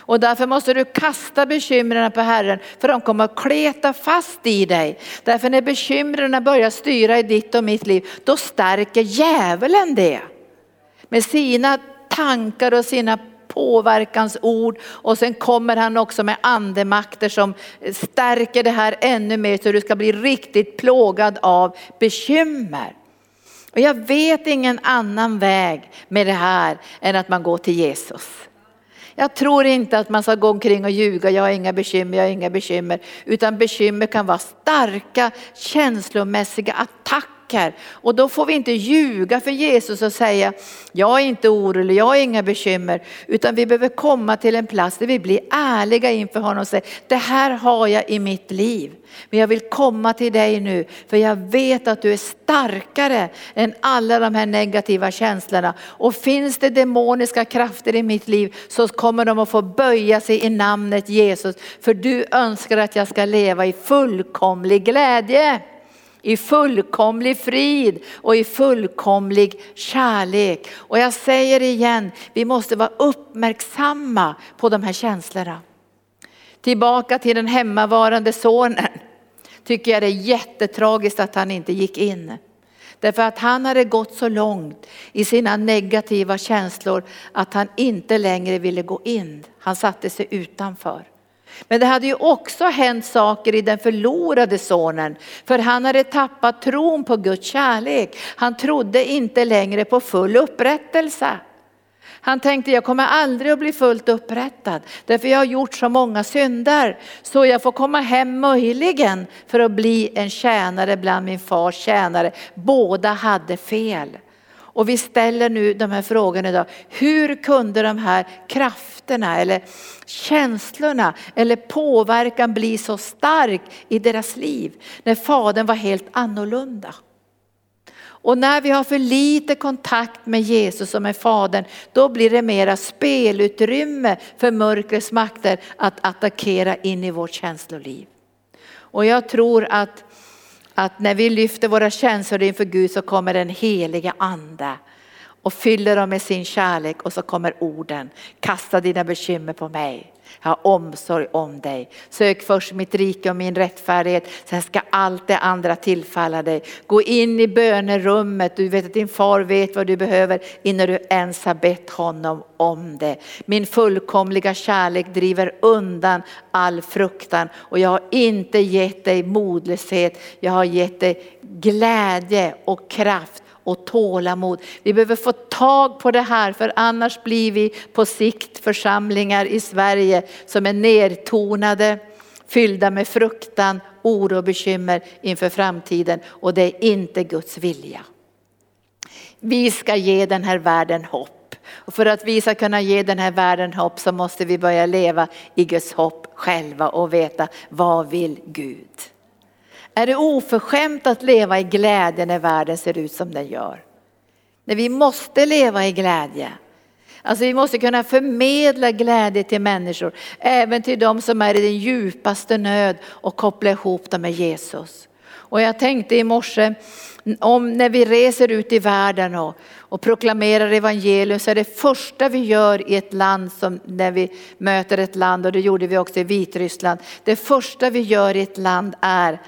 Och därför måste du kasta bekymren på Herren för de kommer att kleta fast i dig. Därför när bekymren börjar styra i ditt och mitt liv, då stärker djävulen det. Med sina tankar och sina påverkansord och sen kommer han också med andemakter som stärker det här ännu mer så du ska bli riktigt plågad av bekymmer. Och jag vet ingen annan väg med det här än att man går till Jesus. Jag tror inte att man ska gå omkring och ljuga, jag har inga bekymmer, jag har inga bekymmer. Utan bekymmer kan vara starka känslomässiga attacker attacker. Och då får vi inte ljuga för Jesus och säga, jag är inte orolig, jag har inga bekymmer. Utan vi behöver komma till en plats där vi blir ärliga inför honom och säger, det här har jag i mitt liv. Men jag vill komma till dig nu, för jag vet att du är starkare än alla de här negativa känslorna. Och finns det demoniska krafter i mitt liv så kommer de att få böja sig i namnet Jesus. För du önskar att jag ska leva i fullkomlig glädje i fullkomlig frid och i fullkomlig kärlek. Och jag säger igen, vi måste vara uppmärksamma på de här känslorna. Tillbaka till den hemmavarande sonen. Tycker jag det är jättetragiskt att han inte gick in. Därför att han hade gått så långt i sina negativa känslor att han inte längre ville gå in. Han satte sig utanför. Men det hade ju också hänt saker i den förlorade sonen. För han hade tappat tron på Guds kärlek. Han trodde inte längre på full upprättelse. Han tänkte jag kommer aldrig att bli fullt upprättad därför jag har gjort så många synder. Så jag får komma hem möjligen för att bli en tjänare bland min fars tjänare. Båda hade fel. Och vi ställer nu de här frågorna idag. Hur kunde de här krafterna eller känslorna eller påverkan bli så stark i deras liv när fadern var helt annorlunda? Och när vi har för lite kontakt med Jesus och med Fadern, då blir det mera spelutrymme för mörkrets makter att attackera in i vårt känsloliv. Och jag tror att att när vi lyfter våra känslor inför Gud så kommer den heliga ande och fyller dem med sin kärlek och så kommer orden. Kasta dina bekymmer på mig. Jag har omsorg om dig. Sök först mitt rike och min rättfärdighet, sen ska allt det andra tillfalla dig. Gå in i bönerummet, du vet att din far vet vad du behöver innan du ens har bett honom om det. Min fullkomliga kärlek driver undan all fruktan och jag har inte gett dig modlöshet, jag har gett dig glädje och kraft och tålamod. Vi behöver få tag på det här för annars blir vi på sikt församlingar i Sverige som är nertonade, fyllda med fruktan, oro och bekymmer inför framtiden och det är inte Guds vilja. Vi ska ge den här världen hopp. Och för att vi ska kunna ge den här världen hopp så måste vi börja leva i Guds hopp själva och veta vad vill Gud? Är det oförskämt att leva i glädje när världen ser ut som den gör? När vi måste leva i glädje. Alltså vi måste kunna förmedla glädje till människor, även till de som är i den djupaste nöd och koppla ihop dem med Jesus. Och jag tänkte i morse, om när vi reser ut i världen och, och proklamerar evangelium så är det första vi gör i ett land som när vi möter ett land och det gjorde vi också i Vitryssland. Det första vi gör i ett land är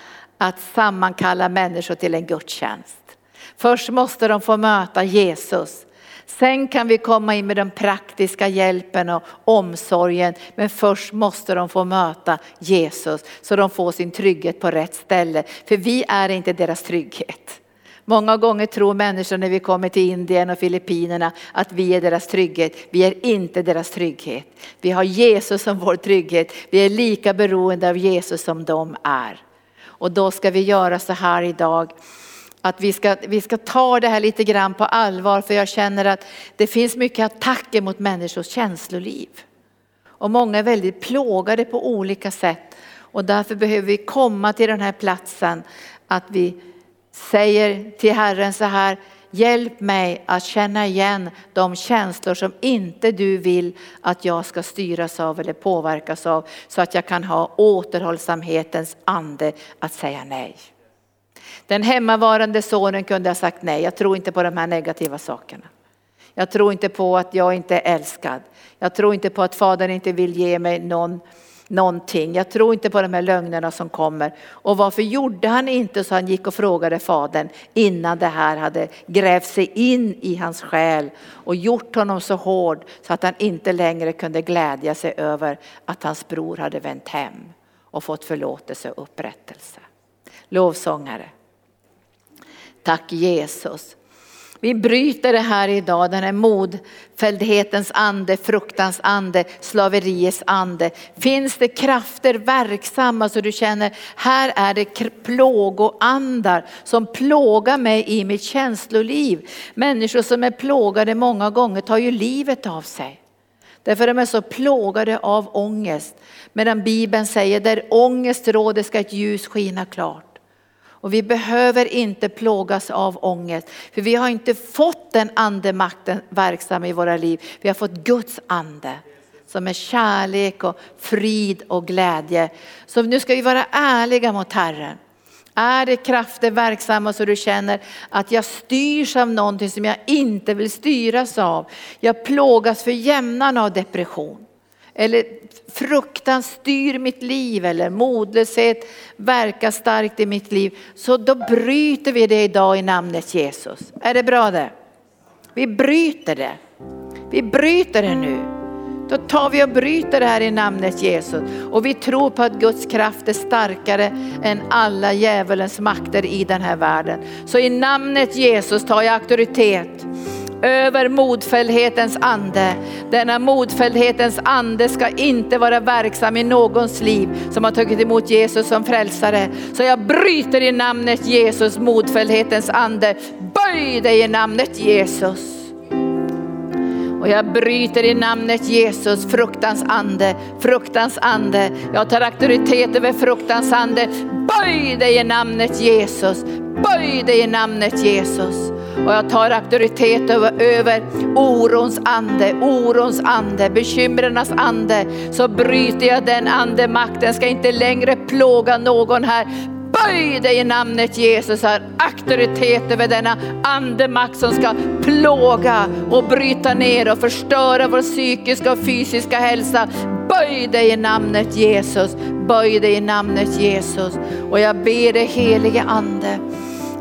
att sammankalla människor till en gudstjänst. Först måste de få möta Jesus. Sen kan vi komma in med den praktiska hjälpen och omsorgen. Men först måste de få möta Jesus så de får sin trygghet på rätt ställe. För vi är inte deras trygghet. Många gånger tror människor när vi kommer till Indien och Filippinerna att vi är deras trygghet. Vi är inte deras trygghet. Vi har Jesus som vår trygghet. Vi är lika beroende av Jesus som de är. Och då ska vi göra så här idag att vi ska, vi ska ta det här lite grann på allvar för jag känner att det finns mycket attacker mot människors känsloliv. Och många är väldigt plågade på olika sätt och därför behöver vi komma till den här platsen att vi säger till Herren så här, hjälp mig att känna igen de känslor som inte du vill att jag ska styras av eller påverkas av så att jag kan ha återhållsamhetens ande att säga nej. Den hemmavarande sonen kunde ha sagt nej, jag tror inte på de här negativa sakerna. Jag tror inte på att jag inte är älskad. Jag tror inte på att fadern inte vill ge mig någon, någonting. Jag tror inte på de här lögnerna som kommer. Och varför gjorde han inte så han gick och frågade fadern innan det här hade grävt sig in i hans själ och gjort honom så hård så att han inte längre kunde glädja sig över att hans bror hade vänt hem och fått förlåtelse och upprättelse. Lovsångare. Tack Jesus. Vi bryter det här idag, den här modfälldhetens ande, fruktans ande, slaveriets ande. Finns det krafter verksamma så du känner, här är det plågoandar som plågar mig i mitt känsloliv. Människor som är plågade många gånger tar ju livet av sig. Därför de är så plågade av ångest. Medan Bibeln säger, där ångest råder ska ett ljus skina klart. Och vi behöver inte plågas av ångest, för vi har inte fått den andemakten verksam i våra liv. Vi har fått Guds ande som är kärlek och frid och glädje. Så nu ska vi vara ärliga mot Herren. Är det krafter verksamma så du känner att jag styrs av någonting som jag inte vill styras av. Jag plågas för jämnan av depression. Eller fruktan styr mitt liv eller modlöshet verkar starkt i mitt liv. Så då bryter vi det idag i namnet Jesus. Är det bra det? Vi bryter det. Vi bryter det nu. Då tar vi och bryter det här i namnet Jesus. Och vi tror på att Guds kraft är starkare än alla djävulens makter i den här världen. Så i namnet Jesus tar jag auktoritet över modfälldhetens ande. Denna modfälldhetens ande ska inte vara verksam i någons liv som har tagit emot Jesus som frälsare. Så jag bryter i namnet Jesus modfälldhetens ande. Böj dig i namnet Jesus. Och jag bryter i namnet Jesus fruktans ande, fruktans ande. Jag tar auktoritet över fruktans ande. Böj dig i namnet Jesus, böj dig i namnet Jesus. Och jag tar auktoritet över, över orons ande, orons ande, bekymrens ande. Så bryter jag den andemakten, ska inte längre plåga någon här. Böj dig i namnet Jesus, har auktoritet över denna andemakt som ska plåga och bryta ner och förstöra vår psykiska och fysiska hälsa. Böj dig i namnet Jesus, böj dig i namnet Jesus. Och jag ber dig helige ande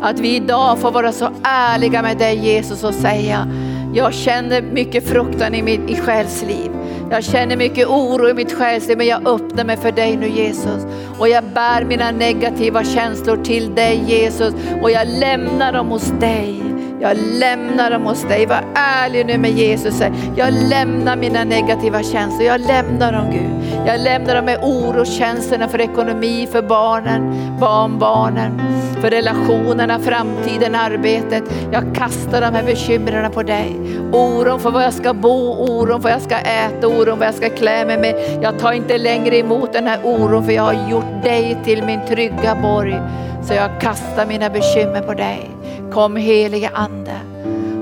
att vi idag får vara så ärliga med dig Jesus och säga, jag känner mycket fruktan i mitt i själsliv. Jag känner mycket oro i mitt själsliv men jag öppnar mig för dig nu Jesus. Och jag bär mina negativa känslor till dig Jesus och jag lämnar dem hos dig. Jag lämnar dem hos dig. Var ärlig nu med Jesus. Jag lämnar mina negativa känslor. Jag lämnar dem Gud. Jag lämnar dem med oroskänslorna för ekonomi, för barnen, barnbarnen, för relationerna, framtiden, arbetet. Jag kastar de här bekymren på dig. Oron för var jag ska bo, oron för vad jag ska äta, oron för vad jag ska klä mig med. Jag tar inte längre emot den här oron för jag har gjort dig till min trygga borg. Så jag kastar mina bekymmer på dig. Kom helige Ande.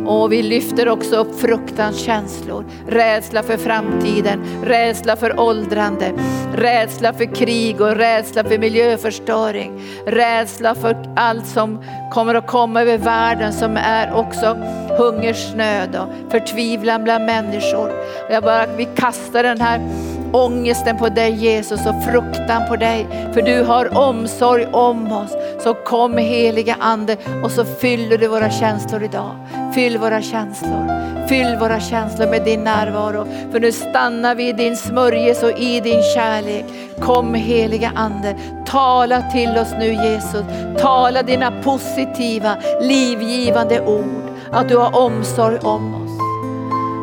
Och vi lyfter också upp fruktans känslor, rädsla för framtiden, rädsla för åldrande, rädsla för krig och rädsla för miljöförstöring, rädsla för allt som kommer att komma över världen som är också hungersnöd och förtvivlan bland människor. Jag bara, vi kastar den här ångesten på dig Jesus och fruktan på dig. För du har omsorg om oss. Så kom heliga Ande och så fyller du våra känslor idag. Fyll våra känslor. Fyll våra känslor med din närvaro. För nu stannar vi i din smörjelse och i din kärlek. Kom heliga Ande, tala till oss nu Jesus. Tala dina positiva, livgivande ord. Att du har omsorg om oss.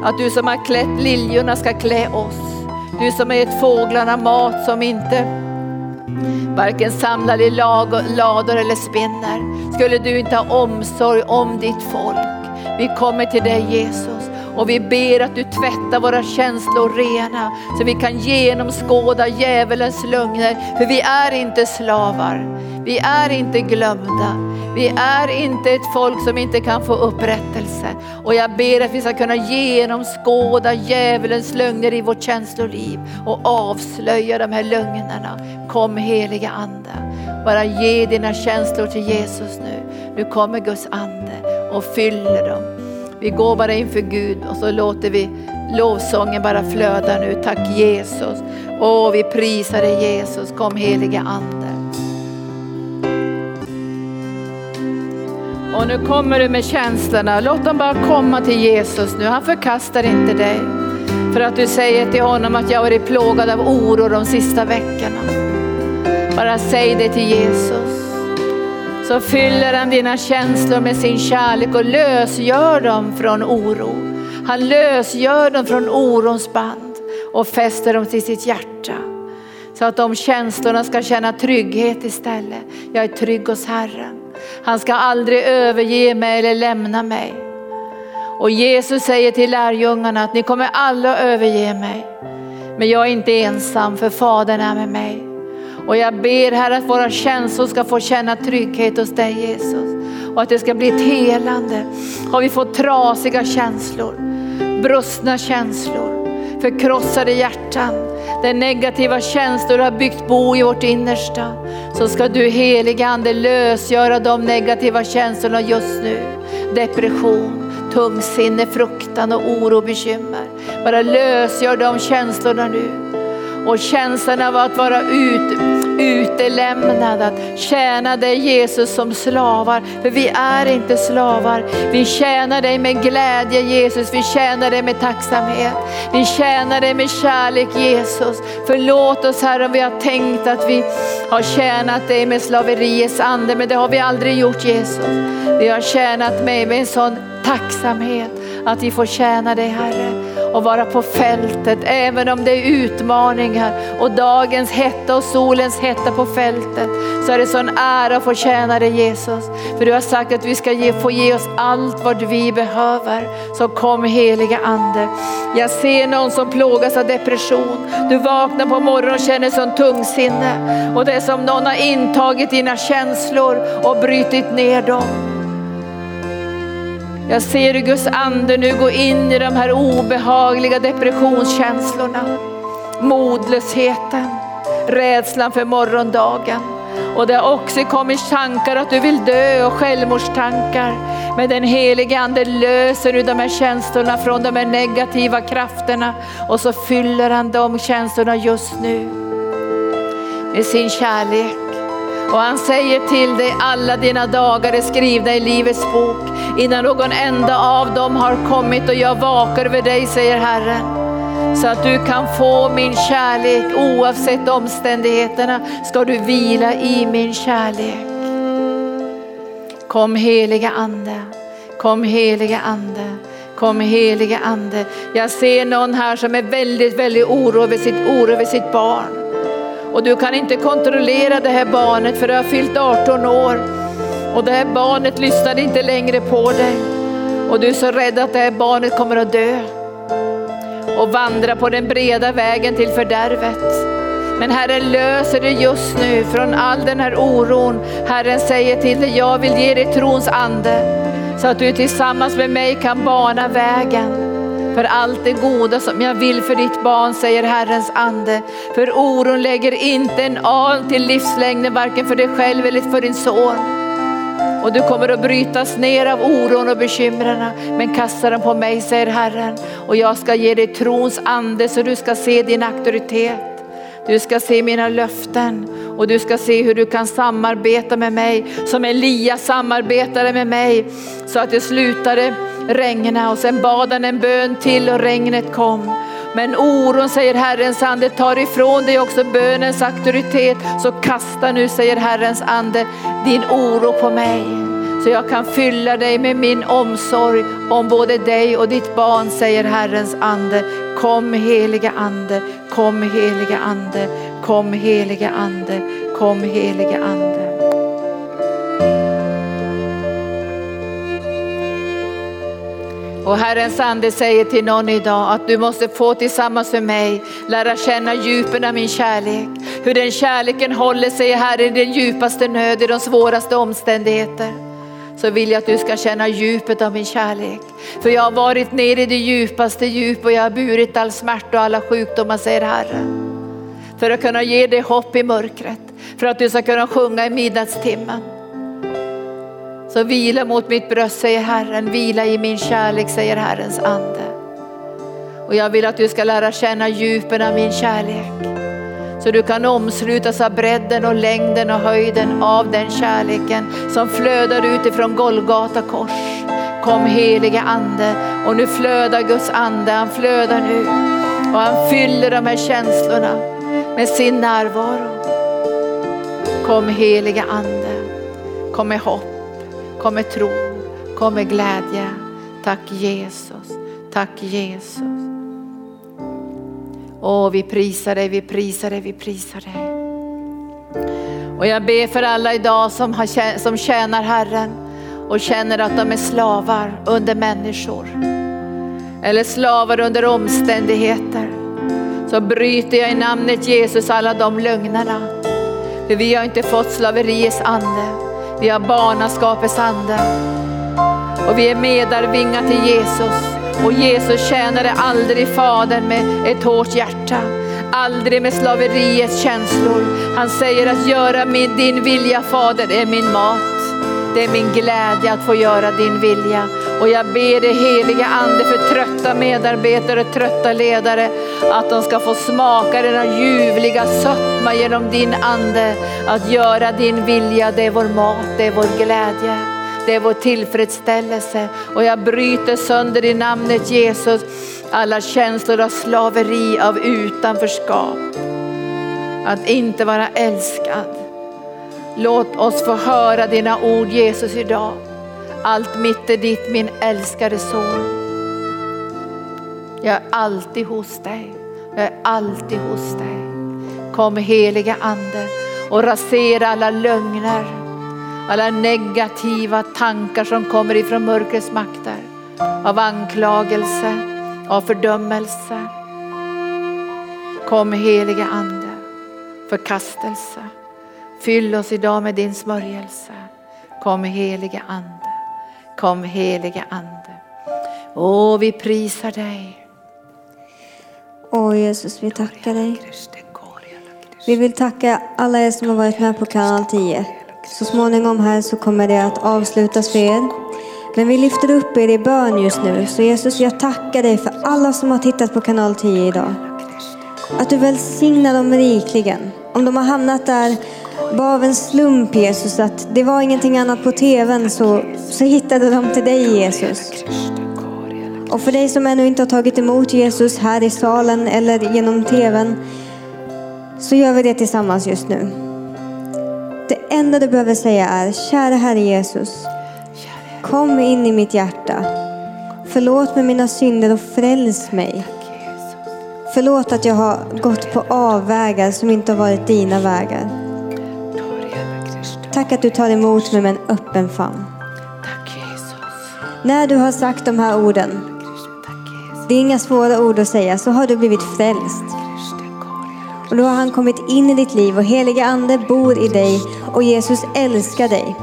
Att du som har klätt liljorna ska klä oss. Du som har gett fåglarna mat som inte varken samlar i lador eller spinner. Skulle du inte ha omsorg om ditt folk? Vi kommer till dig Jesus och vi ber att du tvättar våra känslor rena så vi kan genomskåda djävulens lögner. För vi är inte slavar, vi är inte glömda. Vi är inte ett folk som inte kan få upprättelse. Och jag ber att vi ska kunna genomskåda djävulens lögner i vårt känsloliv och avslöja de här lögnerna. Kom heliga Ande, bara ge dina känslor till Jesus nu. Nu kommer Guds Ande och fyller dem. Vi går bara inför Gud och så låter vi lovsången bara flöda nu. Tack Jesus. Åh, vi prisar dig Jesus. Kom heliga Ande. Och nu kommer du med känslorna. Låt dem bara komma till Jesus nu. Han förkastar inte dig. För att du säger till honom att jag har varit plågad av oro de sista veckorna. Bara säg det till Jesus. Så fyller han dina känslor med sin kärlek och lösgör dem från oro. Han lösgör dem från orons band och fäster dem till sitt hjärta. Så att de känslorna ska känna trygghet istället. Jag är trygg hos Herren. Han ska aldrig överge mig eller lämna mig. Och Jesus säger till lärjungarna att ni kommer alla överge mig. Men jag är inte ensam för Fadern är med mig. Och jag ber här att våra känslor ska få känna trygghet hos dig Jesus. Och att det ska bli ett helande. Har vi fått trasiga känslor, brustna känslor, förkrossade hjärtan där negativa känslor har byggt bo i vårt innersta, så ska du heliga Ande lösgöra de negativa känslorna just nu. Depression, tungsinne, fruktan och oro och bekymmer. Bara lösgör de känslorna nu. Och känslan av att vara ut, utelämnad, att tjäna dig Jesus som slavar. För vi är inte slavar. Vi tjänar dig med glädje Jesus, vi tjänar dig med tacksamhet. Vi tjänar dig med kärlek Jesus. Förlåt oss Herre om vi har tänkt att vi har tjänat dig med slaveriets ande, men det har vi aldrig gjort Jesus. Vi har tjänat mig med en sån tacksamhet att vi får tjäna dig Herre och vara på fältet även om det är utmaningar och dagens hetta och solens hetta på fältet så är det sån ära att få tjäna dig Jesus. För du har sagt att vi ska ge, få ge oss allt vad vi behöver. Så kom heliga Ande. Jag ser någon som plågas av depression. Du vaknar på morgonen och känner sån tungsinne och det är som någon har intagit dina känslor och brutit ner dem. Jag ser hur Guds ande nu går in i de här obehagliga depressionskänslorna. Modlösheten, rädslan för morgondagen. Och det har också kommit tankar att du vill dö och självmordstankar. Men den helige Ande löser nu de här känslorna från de här negativa krafterna och så fyller han de känslorna just nu med sin kärlek. Och han säger till dig, alla dina dagar är skrivna i Livets bok. Innan någon enda av dem har kommit och jag vakar över dig, säger Herren. Så att du kan få min kärlek oavsett omständigheterna ska du vila i min kärlek. Kom heliga Ande, kom heliga Ande. Kom heliga Ande. Jag ser någon här som är väldigt, väldigt orolig över sitt, oro över sitt barn. Och du kan inte kontrollera det här barnet för det har fyllt 18 år. Och det här barnet lyssnar inte längre på dig. Och du är så rädd att det här barnet kommer att dö. Och vandra på den breda vägen till fördärvet. Men Herren löser det just nu från all den här oron. Herren säger till dig, jag vill ge dig trons ande. Så att du tillsammans med mig kan bana vägen för allt det goda som jag vill för ditt barn, säger Herrens ande. För oron lägger inte en an till livslängden, varken för dig själv eller för din son. Och du kommer att brytas ner av oron och bekymren, men kasta dem på mig, säger Herren. Och jag ska ge dig trons ande så du ska se din auktoritet. Du ska se mina löften och du ska se hur du kan samarbeta med mig som Elia samarbetade med mig så att det slutade regna och sen bad han en bön till och regnet kom. Men oron, säger Herrens ande, tar ifrån dig också bönens auktoritet. Så kasta nu, säger Herrens ande, din oro på mig. Så jag kan fylla dig med min omsorg om både dig och ditt barn, säger Herrens ande. Kom heliga ande, kom heliga ande, kom heliga ande, kom heliga ande. Och Herrens ande säger till någon idag att du måste få tillsammans med mig lära känna djupen av min kärlek. Hur den kärleken håller sig här i den djupaste nöd, i de svåraste omständigheter. Så vill jag att du ska känna djupet av min kärlek. För jag har varit nere i det djupaste djup och jag har burit all smärta och alla sjukdomar säger Herren. För att kunna ge dig hopp i mörkret. För att du ska kunna sjunga i midnattstimmen. Så vila mot mitt bröst säger Herren, vila i min kärlek säger Herrens ande. Och jag vill att du ska lära känna djupen av min kärlek. Så du kan omslutas av bredden och längden och höjden av den kärleken som flödar utifrån Golgata kors. Kom helige ande och nu flödar Guds ande, han flödar nu och han fyller de här känslorna med sin närvaro. Kom helige ande, kom med hopp. Kom med tro, kom med glädje. Tack Jesus, tack Jesus. Åh, vi prisar dig, vi prisar dig, vi prisar dig. Och jag ber för alla idag som, har, som tjänar Herren och känner att de är slavar under människor. Eller slavar under omständigheter. Så bryter jag i namnet Jesus alla de lögnerna. För vi har inte fått slaveriets ande. Vi har barnaskapets ande. Och vi är medarvingar till Jesus. Och Jesus tjänade aldrig Fadern med ett hårt hjärta. Aldrig med slaveriets känslor. Han säger att göra min, din vilja Fader är min mat. Det är min glädje att få göra din vilja. Och jag ber dig heliga ande för trötta medarbetare trötta ledare att de ska få smaka denna ljuvliga sötma genom din ande. Att göra din vilja, det är vår mat, det är vår glädje. Det är vår tillfredsställelse och jag bryter sönder i namnet Jesus alla känslor av slaveri, av utanförskap. Att inte vara älskad Låt oss få höra dina ord Jesus idag. Allt mitt är ditt min älskade son. Jag är alltid hos dig. Jag är alltid hos dig. Kom heliga ande och rasera alla lögner, alla negativa tankar som kommer ifrån mörkrets makter. Av anklagelse, av fördömelse. Kom heliga ande, förkastelse. Fyll oss idag med din smörjelse. Kom helige ande. Kom helige ande. Åh, vi prisar dig. Åh Jesus, vi tackar dig. Vi vill tacka alla er som har varit med på kanal 10. Så småningom här så kommer det att avslutas för er. Men vi lyfter upp er i bön just nu. Så Jesus, jag tackar dig för alla som har tittat på kanal 10 idag. Att du välsignar dem rikligen. Om de har hamnat där bara av en slump Jesus, att det var ingenting annat på tvn så, så hittade de till dig Jesus. Och för dig som ännu inte har tagit emot Jesus här i salen eller genom tvn så gör vi det tillsammans just nu. Det enda du behöver säga är, kära Herre Jesus, kom in i mitt hjärta. Förlåt mig mina synder och fräls mig. Förlåt att jag har gått på avvägar som inte har varit dina vägar. Tack att du tar emot mig med en öppen famn. Tack Jesus. När du har sagt de här orden, det är inga svåra ord att säga, så har du blivit frälst. Och då har han kommit in i ditt liv och heliga ande bor i dig och Jesus älskar dig.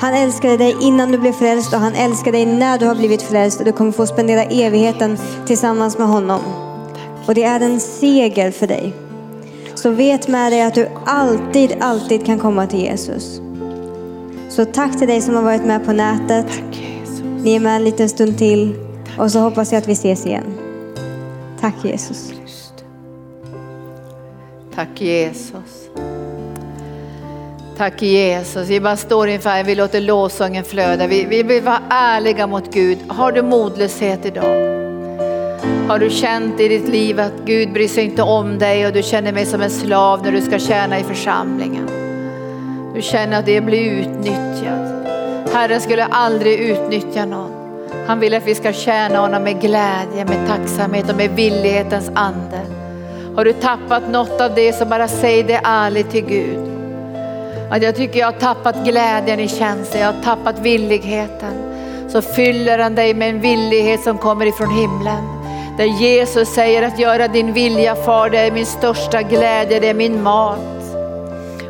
Han älskade dig innan du blev frälst och han älskar dig när du har blivit frälst och du kommer få spendera evigheten tillsammans med honom. Och det är en seger för dig. Så vet med dig att du alltid, alltid kan komma till Jesus. Så tack till dig som har varit med på nätet. Ni är med en liten stund till och så hoppas jag att vi ses igen. Tack Jesus. Tack Jesus. Tack Jesus. Vi bara står inför, vi låter lovsången flöda. Vi, vi vill vara ärliga mot Gud. Har du modlöshet idag? Har du känt i ditt liv att Gud bryr sig inte om dig och du känner mig som en slav när du ska tjäna i församlingen? Du känner att det blir utnyttjad. Herren skulle aldrig utnyttja någon. Han vill att vi ska tjäna honom med glädje, med tacksamhet och med villighetens ande. Har du tappat något av det så bara säg det ärligt till Gud. Att jag tycker jag har tappat glädjen i tjänsten, jag har tappat villigheten. Så fyller han dig med en villighet som kommer ifrån himlen. Där Jesus säger att göra din vilja far, det är min största glädje, det är min mat.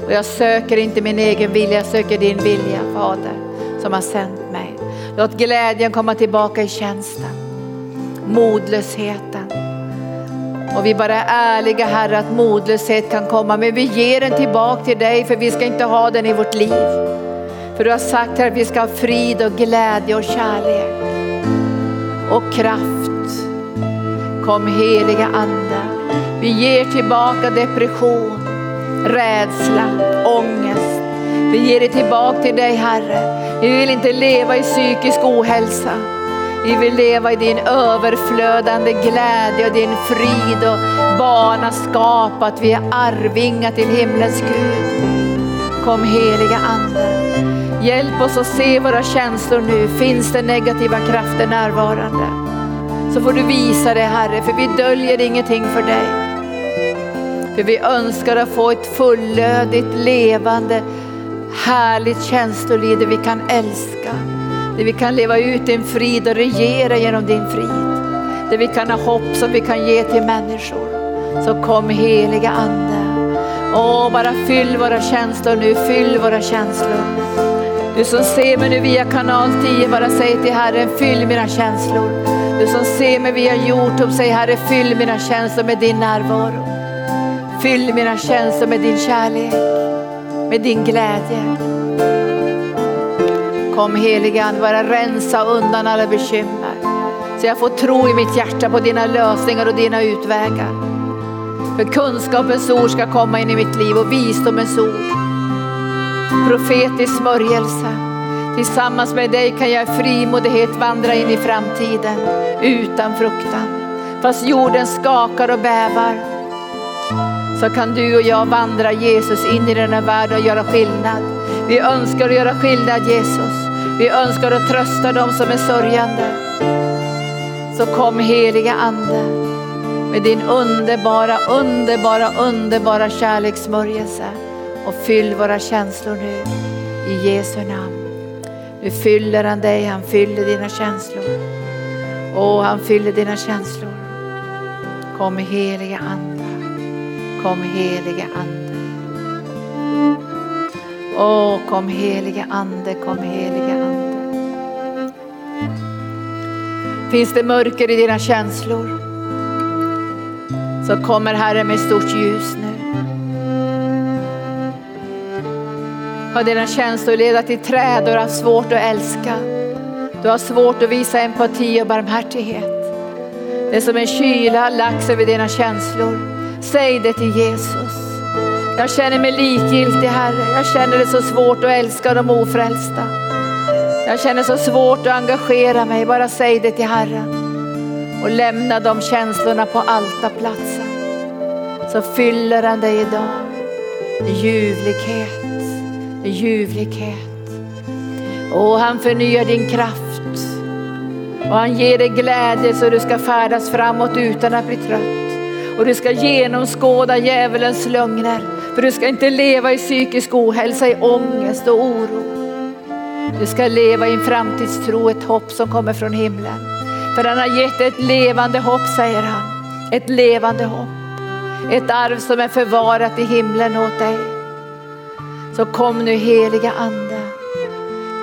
Och jag söker inte min egen vilja, jag söker din vilja Fader som har sänt mig. Låt glädjen komma tillbaka i tjänsten. Modlösheten. Och vi bara är ärliga Herre att modlöshet kan komma men vi ger den tillbaka till dig för vi ska inte ha den i vårt liv. För du har sagt här att vi ska ha frid och glädje och kärlek och kraft. Kom heliga Ande. Vi ger tillbaka depression, rädsla, ångest. Vi ger det tillbaka till dig Herre. Vi vill inte leva i psykisk ohälsa. Vi vill leva i din överflödande glädje och din frid och barnaskap, att vi är arvingar till himlens Gud. Kom heliga Ande. Hjälp oss att se våra känslor nu. Finns det negativa krafter närvarande? Så får du visa det Herre, för vi döljer ingenting för dig. För vi önskar att få ett fullödigt, levande, härligt känsloliv där vi kan älska. Där vi kan leva ut din frid och regera genom din frid. Där vi kan ha hopp som vi kan ge till människor. Så kom heliga Ande. Åh, bara fyll våra känslor nu, fyll våra känslor. Du som ser mig nu via kanal 10, bara säg till Herren, fyll mina känslor. Du som ser mig via Youtube, säg Herre, fyll mina känslor med din närvaro. Fyll mina känslor med din kärlek, med din glädje. Kom helige Ande, bara rensa undan alla bekymmer. Så jag får tro i mitt hjärta på dina lösningar och dina utvägar. För kunskapens ord ska komma in i mitt liv och visdomens ord. Profetisk smörjelse. Tillsammans med dig kan jag i frimodighet vandra in i framtiden utan fruktan. Fast jorden skakar och bävar så kan du och jag vandra Jesus in i den här världen och göra skillnad. Vi önskar att göra skillnad Jesus. Vi önskar att trösta dem som är sörjande. Så kom heliga Ande med din underbara, underbara, underbara kärlekssmörjelse och fyll våra känslor nu i Jesu namn. Nu fyller han dig, han fyller dina känslor. Åh, han fyller dina känslor. Kom heliga Ande. Kom helige Ande. Åh, kom helige Ande, kom helige Ande. Finns det mörker i dina känslor så kommer Herren med stort ljus nu. Har dina känslor ledat till träd och du har svårt att älska. Du har svårt att visa empati och barmhärtighet. Det är som en kyla har lagts över dina känslor. Säg det till Jesus. Jag känner mig likgiltig Herre. Jag känner det så svårt att älska de ofrälsta. Jag känner så svårt att engagera mig. Bara säg det till Herren. Och lämna de känslorna på altarplatsen. Så fyller han dig idag med ljuvlighet. Med ljuvlighet. Och han förnyar din kraft. Och han ger dig glädje så du ska färdas framåt utan att bli trött. Och du ska genomskåda djävulens lögner. För du ska inte leva i psykisk ohälsa, i ångest och oro. Du ska leva i en framtidstro, ett hopp som kommer från himlen. För han har gett ett levande hopp säger han. Ett levande hopp. Ett arv som är förvarat i himlen åt dig. Så kom nu heliga ande.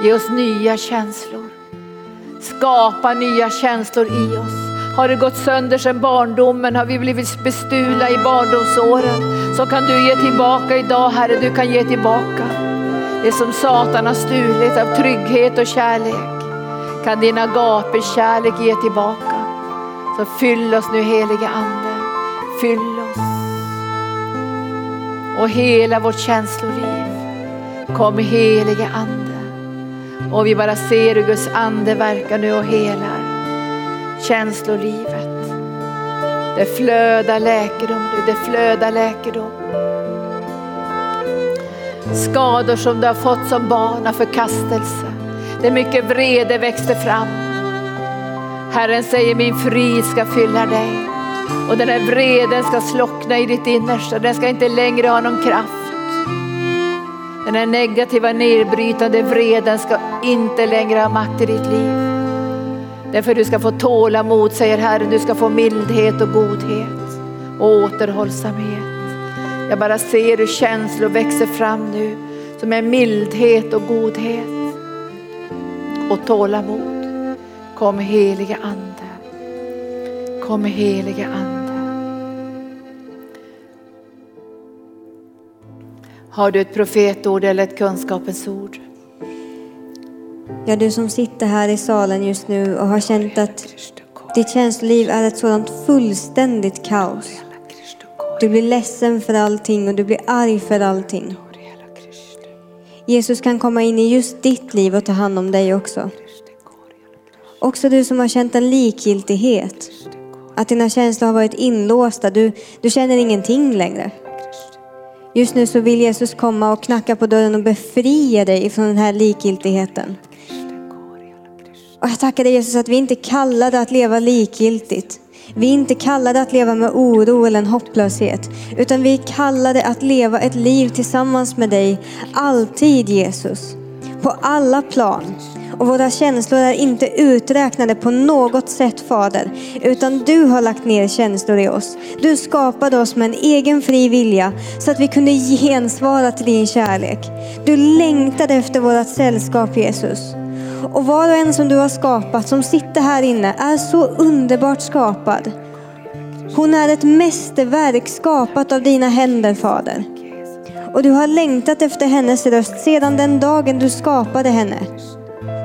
Ge oss nya känslor. Skapa nya känslor i oss. Har det gått sönder sedan barndomen? Har vi blivit bestulna i barndomsåren? Så kan du ge tillbaka idag Herre, du kan ge tillbaka. Det som Satan har stulit av trygghet och kärlek kan din agape-kärlek ge tillbaka. Så fyll oss nu helige Ande. Fyll oss. Och hela vårt känsloliv. Kom helige Ande. Och vi bara ser hur Guds ande verkar nu och helar känslolivet. Det flödar läkedom nu, det flödar läkedom. Skador som du har fått som barn av förkastelse. Det är mycket vrede växte fram. Herren säger min frid ska fylla dig. Och den här vreden ska slockna i ditt innersta. Den ska inte längre ha någon kraft. Den här negativa nedbrytande vreden ska inte längre ha makt i ditt liv. Därför du ska få tålamod, säger Herren. Du ska få mildhet och godhet och återhållsamhet. Jag bara ser hur känslor växer fram nu som är mildhet och godhet och tålamod. Kom helige Ande. Kom helige Ande. Har du ett profetord eller ett kunskapens ord? Ja, du som sitter här i salen just nu och har känt att ditt känsloliv är ett sådant fullständigt kaos. Du blir ledsen för allting och du blir arg för allting. Jesus kan komma in i just ditt liv och ta hand om dig också. Också du som har känt en likgiltighet. Att dina känslor har varit inlåsta. Du, du känner ingenting längre. Just nu så vill Jesus komma och knacka på dörren och befria dig från den här likgiltigheten. Och jag tackar dig Jesus att vi inte kallade att leva likgiltigt. Vi är inte kallade att leva med oro eller en hopplöshet, utan vi är kallade att leva ett liv tillsammans med dig, alltid Jesus. På alla plan. Och våra känslor är inte uträknade på något sätt Fader, utan du har lagt ner känslor i oss. Du skapade oss med en egen fri vilja så att vi kunde gensvara till din kärlek. Du längtade efter vårt sällskap Jesus. Och var och en som du har skapat, som sitter här inne, är så underbart skapad. Hon är ett mästerverk skapat av dina händer, Fader. Och du har längtat efter hennes röst sedan den dagen du skapade henne.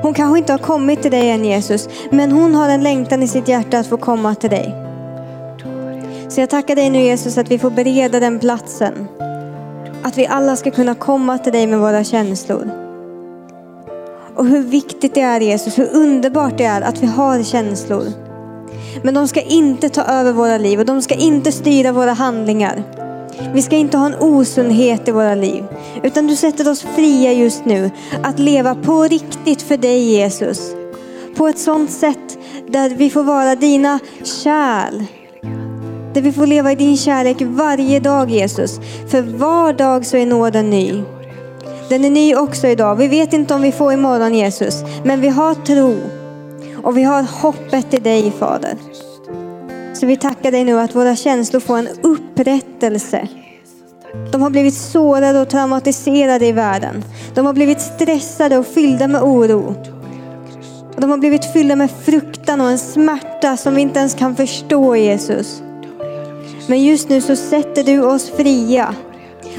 Hon kanske inte har kommit till dig än Jesus, men hon har en längtan i sitt hjärta att få komma till dig. Så jag tackar dig nu Jesus att vi får bereda den platsen. Att vi alla ska kunna komma till dig med våra känslor. Och hur viktigt det är Jesus, hur underbart det är att vi har känslor. Men de ska inte ta över våra liv och de ska inte styra våra handlingar. Vi ska inte ha en osundhet i våra liv. Utan du sätter oss fria just nu att leva på riktigt för dig Jesus. På ett sådant sätt där vi får vara dina kärl. Där vi får leva i din kärlek varje dag Jesus. För var dag så är nåden ny. Den är ny också idag. Vi vet inte om vi får imorgon Jesus. Men vi har tro. Och vi har hoppet i dig Fader. Så vi tackar dig nu att våra känslor får en upprättelse. De har blivit sårade och traumatiserade i världen. De har blivit stressade och fyllda med oro. De har blivit fyllda med fruktan och en smärta som vi inte ens kan förstå Jesus. Men just nu så sätter du oss fria.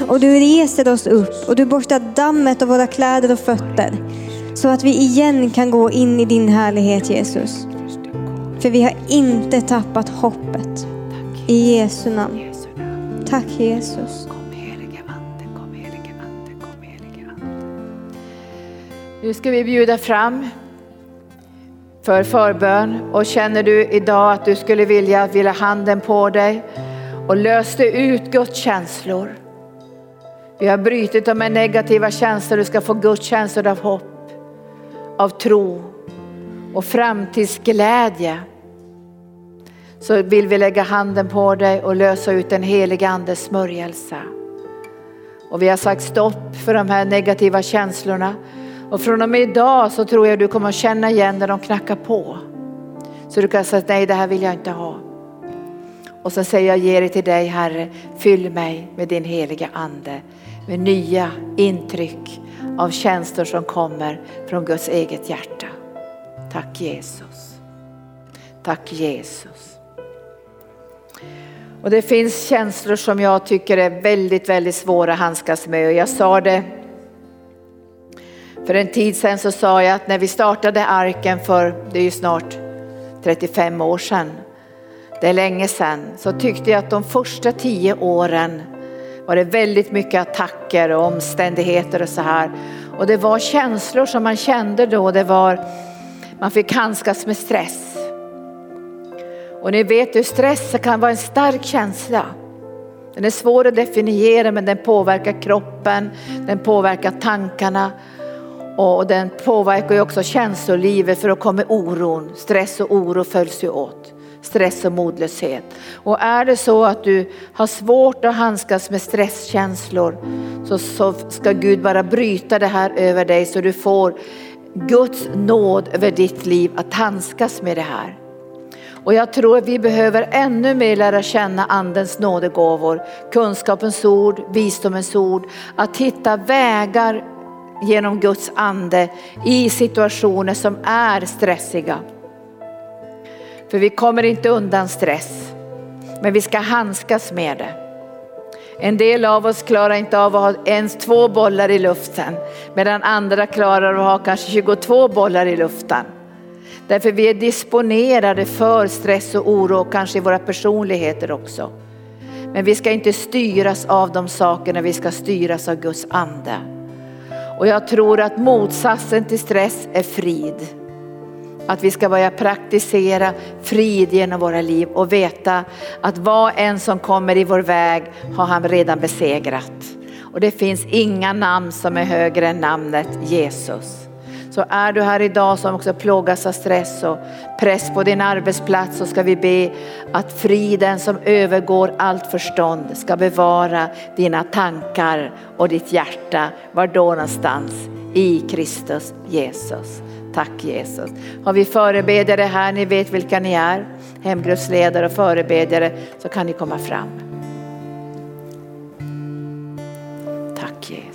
Och du reser oss upp och du borstar dammet av våra kläder och fötter. Så att vi igen kan gå in i din härlighet Jesus. För vi har inte tappat hoppet. I Jesu namn. Tack Jesus. Nu ska vi bjuda fram för förbön och känner du idag att du skulle vilja vila handen på dig och löste ut Guds känslor. Vi har brutit de här negativa känslor, du ska få Guds känslor av hopp, av tro och framtidsglädje. Så vill vi lägga handen på dig och lösa ut den heliga andes smörjelse. Och vi har sagt stopp för de här negativa känslorna. Och från och med idag så tror jag du kommer känna igen när de knackar på. Så du kan säga nej det här vill jag inte ha. Och så säger jag ger det till dig Herre, fyll mig med din heliga ande. Med nya intryck av känslor som kommer från Guds eget hjärta. Tack Jesus. Tack Jesus. Och det finns känslor som jag tycker är väldigt, väldigt svåra att handskas med och jag sa det för en tid sedan så sa jag att när vi startade arken för, det är ju snart 35 år sedan, det är länge sedan, så tyckte jag att de första tio åren var det väldigt mycket attacker och omständigheter och så här. Och det var känslor som man kände då, det var, man fick handskas med stress. Och ni vet hur stress kan vara en stark känsla. Den är svår att definiera men den påverkar kroppen, den påverkar tankarna och den påverkar ju också känslolivet för då kommer oron, stress och oro följs ju åt. Stress och modlöshet. Och är det så att du har svårt att handskas med stresskänslor så, så ska Gud bara bryta det här över dig så du får Guds nåd över ditt liv att handskas med det här. Och jag tror att vi behöver ännu mer lära känna andens nådegåvor, kunskapens ord, visdomens ord, att hitta vägar genom Guds ande i situationer som är stressiga. För vi kommer inte undan stress, men vi ska handskas med det. En del av oss klarar inte av att ha ens två bollar i luften, medan andra klarar att ha kanske 22 bollar i luften. Därför vi är disponerade för stress och oro, kanske i våra personligheter också. Men vi ska inte styras av de sakerna, vi ska styras av Guds ande. Och jag tror att motsatsen till stress är frid. Att vi ska börja praktisera frid genom våra liv och veta att vad en som kommer i vår väg har han redan besegrat. Och det finns inga namn som är högre än namnet Jesus. Så är du här idag som också plågas av stress och press på din arbetsplats så ska vi be att friden som övergår allt förstånd ska bevara dina tankar och ditt hjärta. Var då någonstans? I Kristus Jesus. Tack Jesus. Har vi förebedjare här, ni vet vilka ni är, hemgruppsledare och förebedjare, så kan ni komma fram. Tack Jesus.